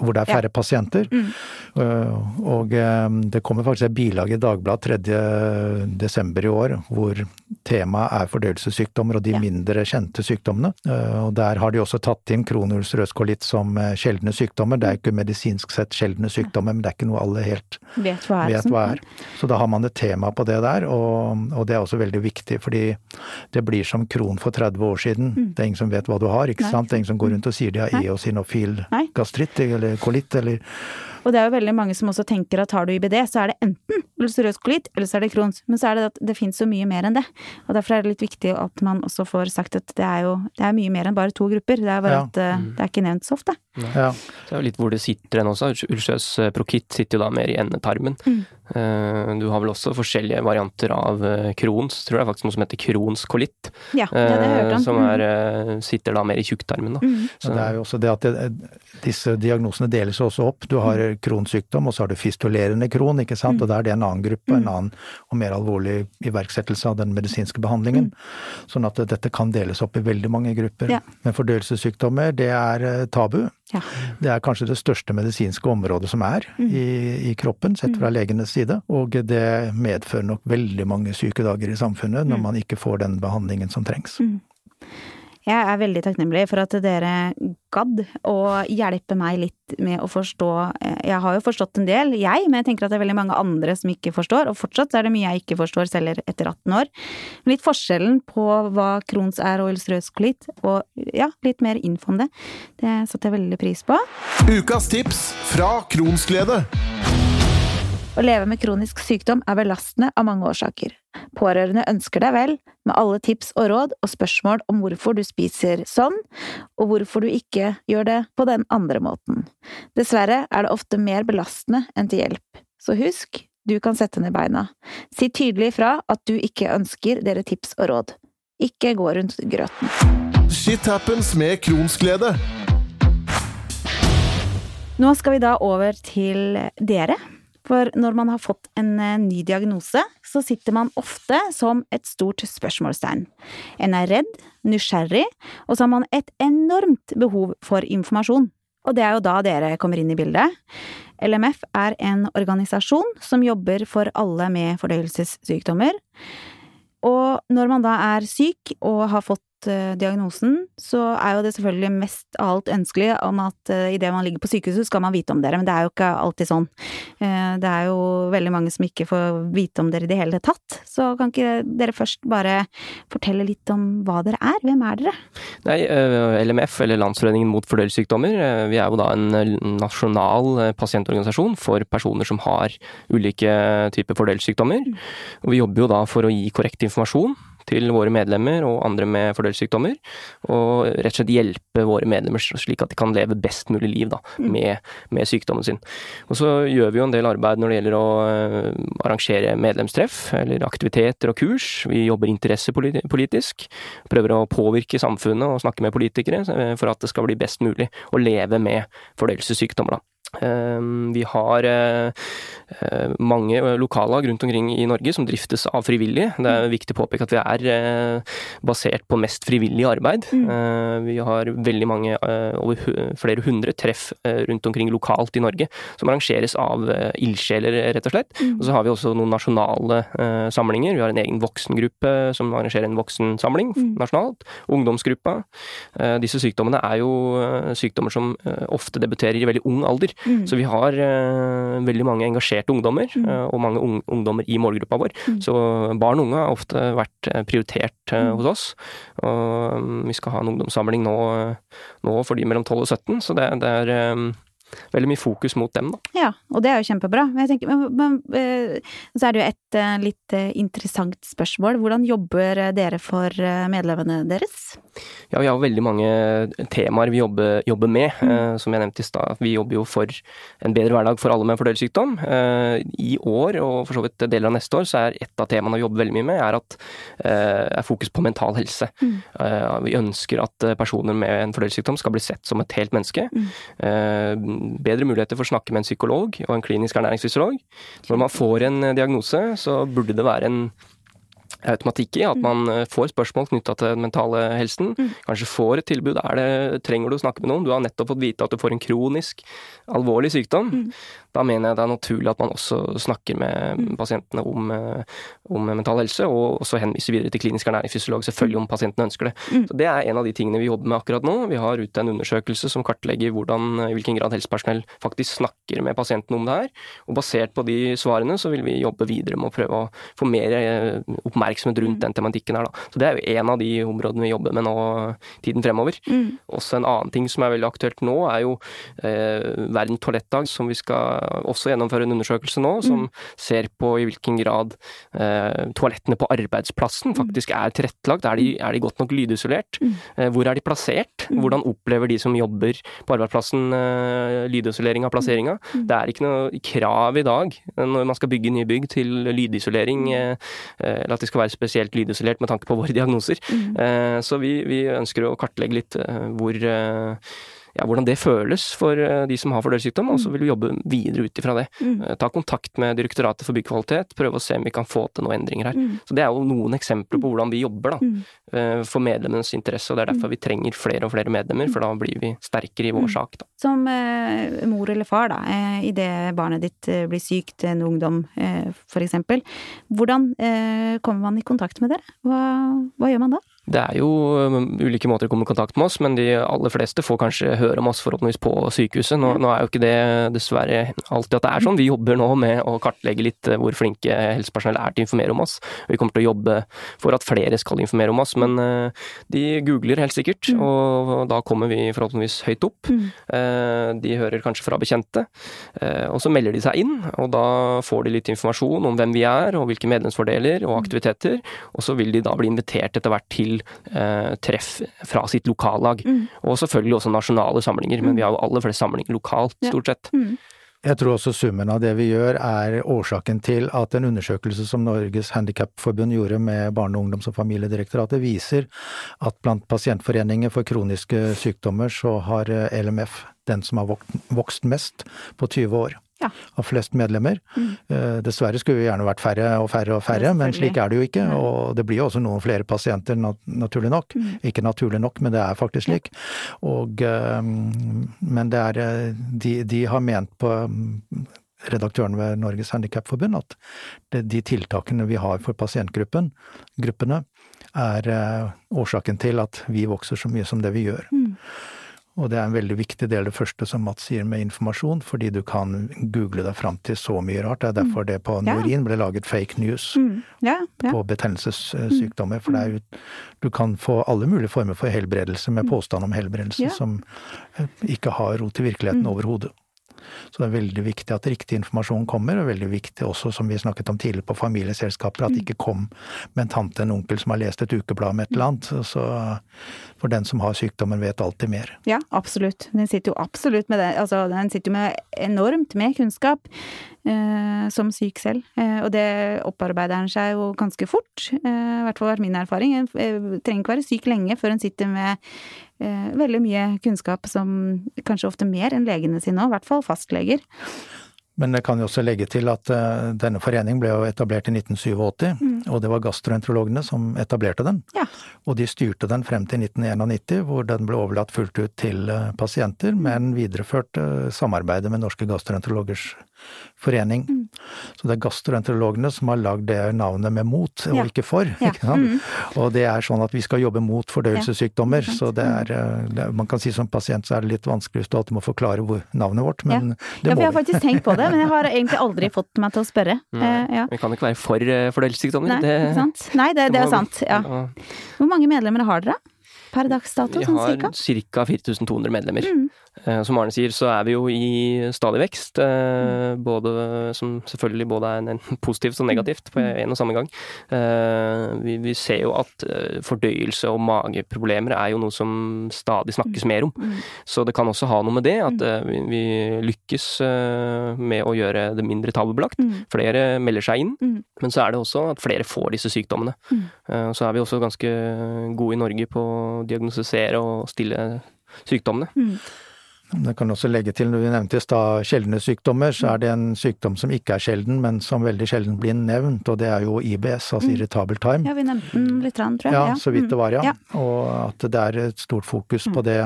hvor det er færre pasienter. Mm. Uh, Og um, det kommer faktisk et bilag i Dagbladet 3. desember i år hvor temaet er fordøyelsessykdommer og de Ja. mindre kjente sykdommene. Uh, Og der har de også tatt inn kronulls røskolitt som uh, sjeldne sykdommer. Det er ikke medisinsk sett sjeldne sykdommer, men det er ikke noe alle helt Vet hva er. vet hva er. Så da har man et tema på det der, og, og det er også veldig viktig, fordi det blir som kron for 30 år siden. Det er ingen som vet hva du har, ikke Mm. Nei. sant. Det er ingen som går rundt og sier de har eosinofil gastritt eller kolitt eller Og det er jo veldig mange som også tenker at har du IBD, så er det enten ulcerøs kolitt, eller så er det Crohns. Men så er det at det finnes så mye mer enn det. Og derfor er det litt viktig at man også får sagt at det er jo det er mye mer enn bare to grupper. Det er bare Ja. at uh, det er ikke nevnt så ofte. Ja. Det er jo litt hvor det sitter hen også. Ulsjøs prokitt sitter jo da mer i endetarmen. Mm. Eh, Du har vel også forskjellige varianter av eh, Crohns, tror jeg faktisk noe som heter Crohns kolitt. Ja, det hadde jeg hørt om. Som er, eh, sitter da mer i tjukktarmen, da. Mm. Så det er jo også det at det, disse diagnosene deles også opp. Du har Mm. kronsykdom, og så har du fistulerende kron, ikke sant. Og da er det en annen gruppe, en annen og mer alvorlig iverksettelse av den medisinske behandlingen. Sånn at dette kan deles opp i veldig mange grupper. Mm. Ja. Men fordøyelsessykdommer, det er eh, tabu. Ja. Det er kanskje det største medisinske området som er Mm. i, i kroppen, sett fra legenes side. Og det medfører nok veldig mange syke dager i samfunnet Mm. når man ikke får den behandlingen som trengs. Jeg er veldig takknemlig for at dere gadd å hjelpe meg litt med å forstå Jeg har jo forstått en del, jeg, men jeg tenker at det er veldig mange andre som ikke forstår, og fortsatt er det mye jeg ikke forstår selv etter 18 år. Men litt forskjellen på hva Crohns er og ulcerøs kolitt, og ja, litt mer info om det, det satte jeg veldig pris på. Ukas tips fra Kronsglede. Å leve med kronisk sykdom er belastende av mange årsaker. Pårørende ønsker deg vel, med alle tips og råd og spørsmål om hvorfor du spiser sånn, og hvorfor du ikke gjør det på den andre måten. Dessverre er det ofte mer belastende enn til hjelp. Så husk, du kan sette ned beina. Si tydelig ifra at du ikke ønsker dere tips og råd. Ikke gå rundt grøten. Shit happens med Kronsglede. Nå skal vi da over til dere. For når man har fått en eh, ny diagnose, så sitter man ofte som et stort spørsmålstegn. En er redd, nysgjerrig, og så har man et enormt behov for informasjon. Og det er jo da dere kommer inn i bildet. LMF er en organisasjon som jobber for alle med fordøyelsessykdommer. Og når man da er syk og har fått eh, diagnosen, så er jo det selvfølgelig mest av alt ønskelig om at uh, idet man ligger på sykehuset, skal man vite om dere, men det er jo ikke alltid sånn. Eh, det er jo veldig mange som ikke får vite om dere i det hele tatt, så kan ikke dere først bare fortelle litt om hva dere er? Hvem er dere? Nei, LMF, eller Landsforeningen mot fordøyelsessykdommer, eh, vi er jo da en nasjonal pasientorganisasjon for personer som har ulike typer fordøyelsessykdommer. Og vi jobber jo da for å gi korrekt informasjon til våre medlemmer og andre med fordøyelsessykdommer, og rett og slett hjelpe våre medlemmer slik at de kan leve best mulig liv da, med, med sykdommen sin. Og så gjør vi jo en del arbeid når det gjelder å eh, arrangere medlemstreff, eller aktiviteter og kurs. Vi jobber interessepolitisk, prøver å påvirke samfunnet og snakke med politikere eh, for at det skal bli best mulig å leve med fordøyelsessykdommer. da. Ehm, Vi har eh, eh, mange lokallag rundt omkring i Norge som driftes av frivillige. Det er viktig å påpeke at vi er eh, basert på mest frivillig arbeid. Mm. Vi har veldig mange, eh, over flere hundre treff eh, rundt omkring lokalt i Norge som arrangeres av eh, ildsjeler, rett og slett. Og så har vi også noen nasjonale eh, samlinger. Vi har en egen voksengruppe som arrangerer en voksensamling nasjonalt. Ungdomsgruppa. Eh, Disse sykdommene er jo eh, sykdommer som eh, ofte debuterer i veldig ung alder. Mm. Så vi har uh, veldig mange engasjerte ungdommer, Mm. uh, og mange un ungdommer i målgruppa vår. Mm. Så barn og unge har ofte vært eh, prioritert Mm. hos oss. Og um, vi skal ha en ungdomssamling nå, nå for de mellom 12 og 17, så det, det er eh, veldig mye fokus mot dem, da. Ja, og det er jo kjempebra. Men, tenker, men, men eh, så er det jo et eh, litt eh, interessant spørsmål. Hvordan jobber dere for medlemmene deres? Ja, vi har veldig mange temaer vi jobber, jobber med. Mm. Som jeg nevnte i stad, vi jobber jo for en bedre hverdag for alle med fordøyelsessykdom. I år, og for så vidt deler av neste år, så er et av temaene vi jobber veldig mye med, er, at, er fokus på mental helse. Mm. Vi ønsker at personer med en fordøyelsessykdom skal bli sett som et helt menneske. Mm. Bedre muligheter for å snakke med en psykolog og en klinisk ernæringsfysiolog. Når man får en eh, diagnose, så burde det være en automatikk i at man eh, får spørsmål knytta til den mentale helsen. Mm. Kanskje får et tilbud. Det, trenger du å snakke med noen? Du har nettopp fått vite at du får en kronisk, alvorlig sykdom. Mm. Da mener jeg det er naturlig at man også snakker med Mm. pasientene om, eh, om mental helse, og også henviser videre til klinisk ernæringsfysiolog, selvfølgelig om pasientene ønsker det. Mm. Så Det er en av de tingene vi jobber med akkurat nå. Vi har ute en undersøkelse som kartlegger hvordan, i hvilken grad helsepersonell faktisk snakker med pasientene om det her. Og basert på de svarene så vil vi jobbe videre med å prøve å få mer eh, oppmerksomhet rundt Mm. den tematikken her, da. Så det er jo en av de områdene vi jobber med nå tiden fremover. Mm. Også en annen ting som er veldig aktuelt nå, er jo eh, Verden toalettdag, som vi skal også gjennomføre en undersøkelse nå, som ser på i hvilken grad eh, toalettene på arbeidsplassen faktisk er tilrettelagt. Er de, er de godt nok lydisolert? Mm. Eh, hvor er de plassert? Mm. Hvordan opplever de som jobber på arbeidsplassen eh, lydisolering av plasseringa? Mm. Det er ikke noe krav i dag eh, når man skal bygge nye bygg til lydisolering, eh, eh, eller at de skal være spesielt lydisolert med tanke på våre diagnoser. Mm. Eh, Så vi, vi ønsker å kartlegge litt eh, hvor eh, ja, hvordan det føles for eh, de som har fordøyelsessykdom, og så vil vi jobbe videre ut ifra det. Mm. Eh, Ta kontakt med Direktoratet for byggkvalitet, prøve å se om vi kan få til noen endringer her. Mm. Så det er jo noen eksempler på hvordan vi jobber, da, Mm. eh, for medlemmenes interesse, og det er derfor vi trenger flere og flere medlemmer, for da blir vi sterkere i vår Mm. sak, da. Som eh, mor eller far, da, eh, idet barnet ditt blir sykt, en ungdom eh, for eksempel. Hvordan eh, kommer man i kontakt med dere? Hva, hva gjør man da? Det er jo um, ulike måter å komme i kontakt med oss, men de aller fleste får kanskje høre om oss forhåpentligvis på sykehuset. Nå, nå er jo ikke det dessverre alltid at det er sånn. Vi jobber nå med å kartlegge litt eh, hvor flinke helsepersonell er til å informere om oss. Vi kommer til å jobbe for at flere skal informere om oss, men eh, de googler helt sikkert, Mm. og da kommer vi forhåpentligvis høyt opp. Mm. Eh, De hører kanskje fra bekjente, og så melder de seg inn, og da får de litt informasjon om hvem vi er, og hvilke medlemsfordeler og aktiviteter, og så vil de da bli invitert etter hvert til eh, treff fra sitt lokallag. Mm. Og selvfølgelig også nasjonale samlinger, men vi har jo aller flest samlinger lokalt, stort sett. Mm. Jeg tror også summen av det vi gjør er årsaken til at en undersøkelse som Norges Handikapforbund gjorde med Barne-, ungdoms- og familiedirektoratet viser at blant pasientforeninger for kroniske sykdommer så har eh, LMF den som har vokst mest på 20 år. Ja. Av flest medlemmer. Mm. Eh, Dessverre skulle vi gjerne vært færre og færre og færre, men slik er det jo ikke. Nei. Og det blir jo også noen flere pasienter, nat naturlig nok. Mm. Ikke naturlig nok, men det er faktisk slik. Og, eh, men det er eh, De, de har ment på mm, redaktøren ved Norges Handikapforbund at de tiltakene vi har for pasientgruppen, gruppene, er årsaken til at vi vokser så mye som det vi gjør. Mm. Og det er en veldig viktig del, det første som Mats sier med informasjon, fordi du kan google deg fram til så mye rart. Det er derfor det på Norin ble laget fake news Mm. Ja, ja. på betennelsessykdommer. For det er jo, du kan få alle mulige former for helbredelse med påstand om helbredelse Ja. som eh, ikke har rot i virkeligheten overhodet. Så det er veldig viktig at riktig informasjon kommer, og veldig viktig også, som vi snakket om tidligere på familieselskaper, at det ikke kom med en tante, en onkel som har lest et ukeblad med et eller annet. Så, for den som har sykdommen, vet alltid mer. Ja, absolutt. Den sitter jo absolutt med det. Altså, den sitter jo med enormt med kunnskap eh, som syk selv. Eh, og det opparbeider en seg jo ganske fort. Eh, I hvert fall vært min erfaring. En eh, trenger ikke være syk lenge før en sitter med veldig mye kunnskap som kanskje ofte mer enn legene sine òg, i hvert fall fastleger. Men jeg kan jo også legge til at eh, denne foreningen ble jo etablert i 1987, Mm. og det var gastroenterologene som etablerte den. Ja. Og de styrte den frem til 1991, hvor den ble overlatt fullt ut til eh, pasienter, men videreførte samarbeidet med Norske gastroenterologers forening. Mm. Så det er gastroenterologene som har lagd det navnet med mot, og Ja. ikke for. Ja. Ikke sant? Mm. Og det er sånn at vi skal jobbe mot fordøyelsessykdommer, Ja, så det er, eh, det er Man kan si som pasient så er det litt vanskelig hvis du alltid må forklare hvor navnet vårt, men Ja, det for må jeg har vi. faktisk tenkt på det, men jeg har egentlig aldri fått meg til å spørre. Eh, ja. Vi kan ikke være for eh, fordøyelsessykdommer. Nei, det, ikke sant? Nei, det, det er sant. Ja. Ja. Hvor mange medlemmer har dere? Per dags dato, Vi sånn har cirka? ca. 4200 medlemmer. Mm. Eh, Som Arne sier, så er vi jo i stadig vekst. eh, Mm. Både, som selvfølgelig både er en positivt og negativt på Mm. en og samme gang. Eh, Vi, vi ser jo at fordøyelse og mageproblemer er jo noe som stadig snakkes mer om. Mm. Så det kan også ha noe med det, at eh, vi, vi lykkes med å gjøre det mindre tabubelagt. Mm. Flere melder seg inn, Mm. men så er det også at flere får disse sykdommene. Mm. Så er vi også ganske gode i Norge på å diagnostisere og stille sykdommene. Mm. Jeg kan også legge til, når vi nevnte i stad sjeldne sykdommer, så er det en sykdom som ikke er sjelden, men som veldig sjelden blir nevnt, og det er jo IBS, altså Mm. irritable time. Ja, vi nevnte den litt, tror jeg. Ja, så vidt det var, ja. Ja. Og at det er et stort fokus på det,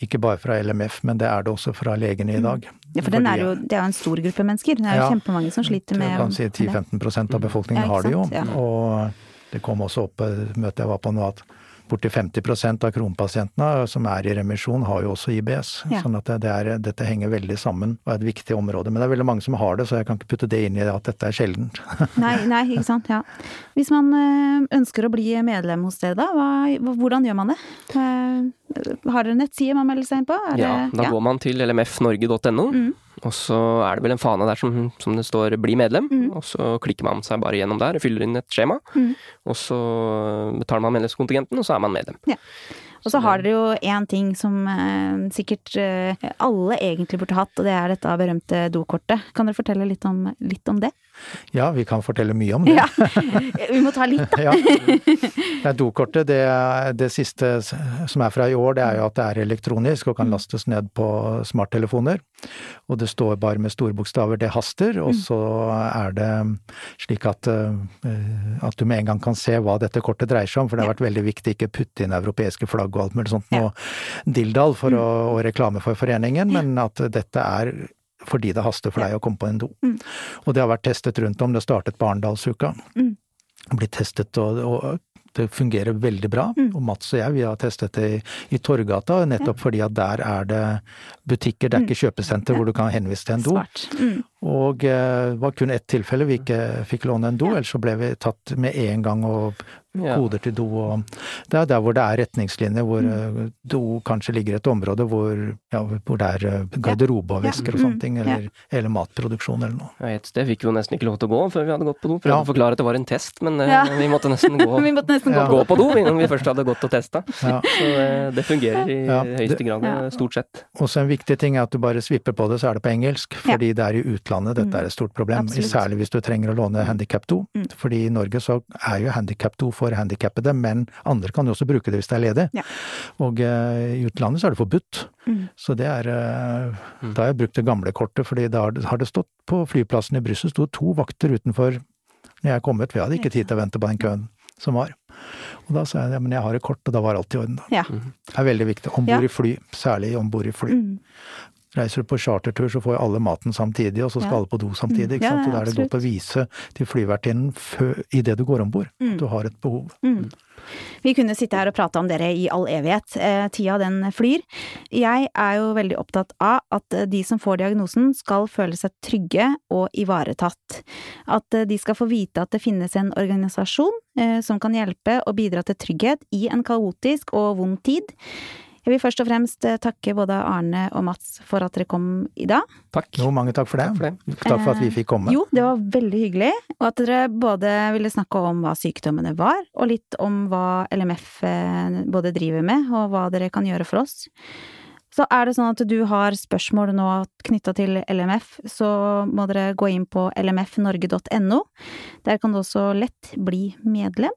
ikke bare fra LMF, men det er det også fra legene i dag. Ja, for den er jo, det er jo en stor gruppe mennesker. Det er jo Ja. kjempemange som sliter med Jeg kan si 10-15% av befolkningen Ja, har det jo. Ja. Og det kom også opp på et jeg var på nå, at borti 50% av kronpasientene som er i remisjon, har jo også IBS. Ja. Sånn at det, er, dette henger veldig sammen og er et viktig område. Men det er veldig mange som har det, så jeg kan ikke putte det inn i at dette er sjeldent. Nei, nei, ikke sant. Ja. Hvis man eh, ønsker å bli medlem hos dere, da, hva- hvordan gjør man det? Har dere nettside man melder seg inn på? Er Ja, det, da går man til lmfnorge.no, Mm. og så er det vel en fane der som, som det står 'bli medlem', Mm. og så klikker man seg bare gjennom der, fyller inn et skjema, Mm. og så betaler man medlemskontingenten, og så er man medlem. Og så har dere jo én ting som eh, sikkert eh, alle egentlig burde hatt, og det er dette berømte dokortet. Kan dere fortelle litt om, litt om det? Ja, vi kan fortelle mye om det. Ja, vi må ta litt, da. Ja. Dokortet, det, det siste som er fra i år, det er jo at det er elektronisk og kan lastes ned på smarttelefoner. Og det står bare med store bokstaver 'det haster', og så er det slik at, eh, at du med en gang kan se hva dette kortet dreier seg om, for det har vært veldig viktig ikke putte inn europeiske flagg og alt mulig sånt Ja. dildal for å, å reklame for foreningen, men at dette er fordi det haster for deg å komme på en do. Mm. Og det har vært testet rundt om, det startet på Arendalsuka Mm. blitt testet, og, og det fungerer veldig bra. Mm. Og Mats og jeg, vi har testet det i, i Torgata, nettopp fordi at der er det butikker, det er ikke kjøpesenter hvor du kan henvise til en do. Mm. Og eh, det var kun ett tilfelle vi ikke fikk låne en do, Ja. ellers så ble vi tatt med en gang og Ja. koder til do. Og det er der hvor det er retningslinjer, hvor Mm. eh, do kanskje ligger i et område hvor, ja, hvor det er eh, garderobe og Ja. vesker og Mm. sånne ting, eller, eller matproduksjon eller noe. Ja, Et sted fikk vi jo nesten ikke lov til å gå før vi hadde gått på do. Prøvde Ja. å forklare at det var en test, men eh, vi måtte nesten gå, Vi måtte nesten gå gå på do når vi først hadde gått og testa. Ja. Så det fungerer i Ja, høyeste grad, Ja. stort sett. Også en viktig ting er at du bare svipper på det, så er det på engelsk. Ja. Fordi det er i utlandet dette er et stort problem. Absolutt. Særlig hvis du trenger å låne handikapdo. Mm. Fordi i Norge så er jo handikapdo for handikappede, men andre kan jo også bruke det hvis det er ledig. Ja. Og eh, i utlandet så er det forbudt. Mm. Så det er eh, Mm. Da har jeg brukt det gamle kortet, fordi da har det- stått på flyplassen i Brussel, sto to vakter utenfor når jeg kom ut, for jeg hadde ikke tid til å vente på den køen som var. Og da sa jeg ja, men jeg har et kort, og da var alt i orden. da. Ja. Det er veldig viktig. Om Ja. bord i fly, særlig om bord i fly. Mm. Reiser du på chartertur, så får jo alle maten samtidig, og så skal Ja. alle på do samtidig. Mm. ikke Ja, sant? Og da er det godt å vise til flyvertinnen idet du går om bord Mm. du har et behov. Mm. Vi kunne sitte her og prate om dere i all evighet. Eh, tida den flyr. Jeg er jo veldig opptatt av at eh, de som får diagnosen skal føle seg trygge og ivaretatt. At eh, de skal få vite at det finnes en organisasjon eh, som kan hjelpe og bidra til trygghet i en kaotisk og vond tid. Jeg vil først og fremst eh, takke både Arne og Mats for at dere kom i dag. Takk. Jo, mange takk for det. Takk for det. Takk for at vi fikk komme. Jo, det var veldig hyggelig, og at dere både ville snakke om hva sykdommene var, og litt om hva LMF eh, både driver med, og hva dere kan gjøre for oss. Så er det sånn at du har spørsmål nå knytta til LMF, så må dere gå inn på lmfnorge.no. Der kan du også lett bli medlem.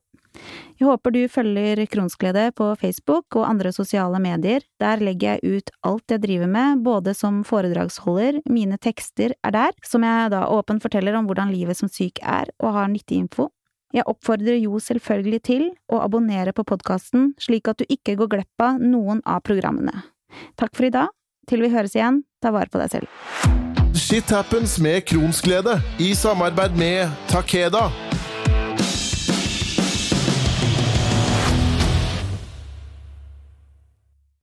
Jeg håper du følger Kronsglede på Facebook og andre sosiale medier. Der legger jeg ut alt jeg driver med, både som foredragsholder, mine tekster er der, som jeg da åpent forteller om hvordan livet som syk er, og har nyttig info. Jeg oppfordrer jo selvfølgelig til å abonnere på podkasten, slik at du ikke går glipp av noen av programmene. Takk for i dag. Til vi høres igjen, ta vare på deg selv. Shit happens med Kronsglede, i samarbeid med Takeda.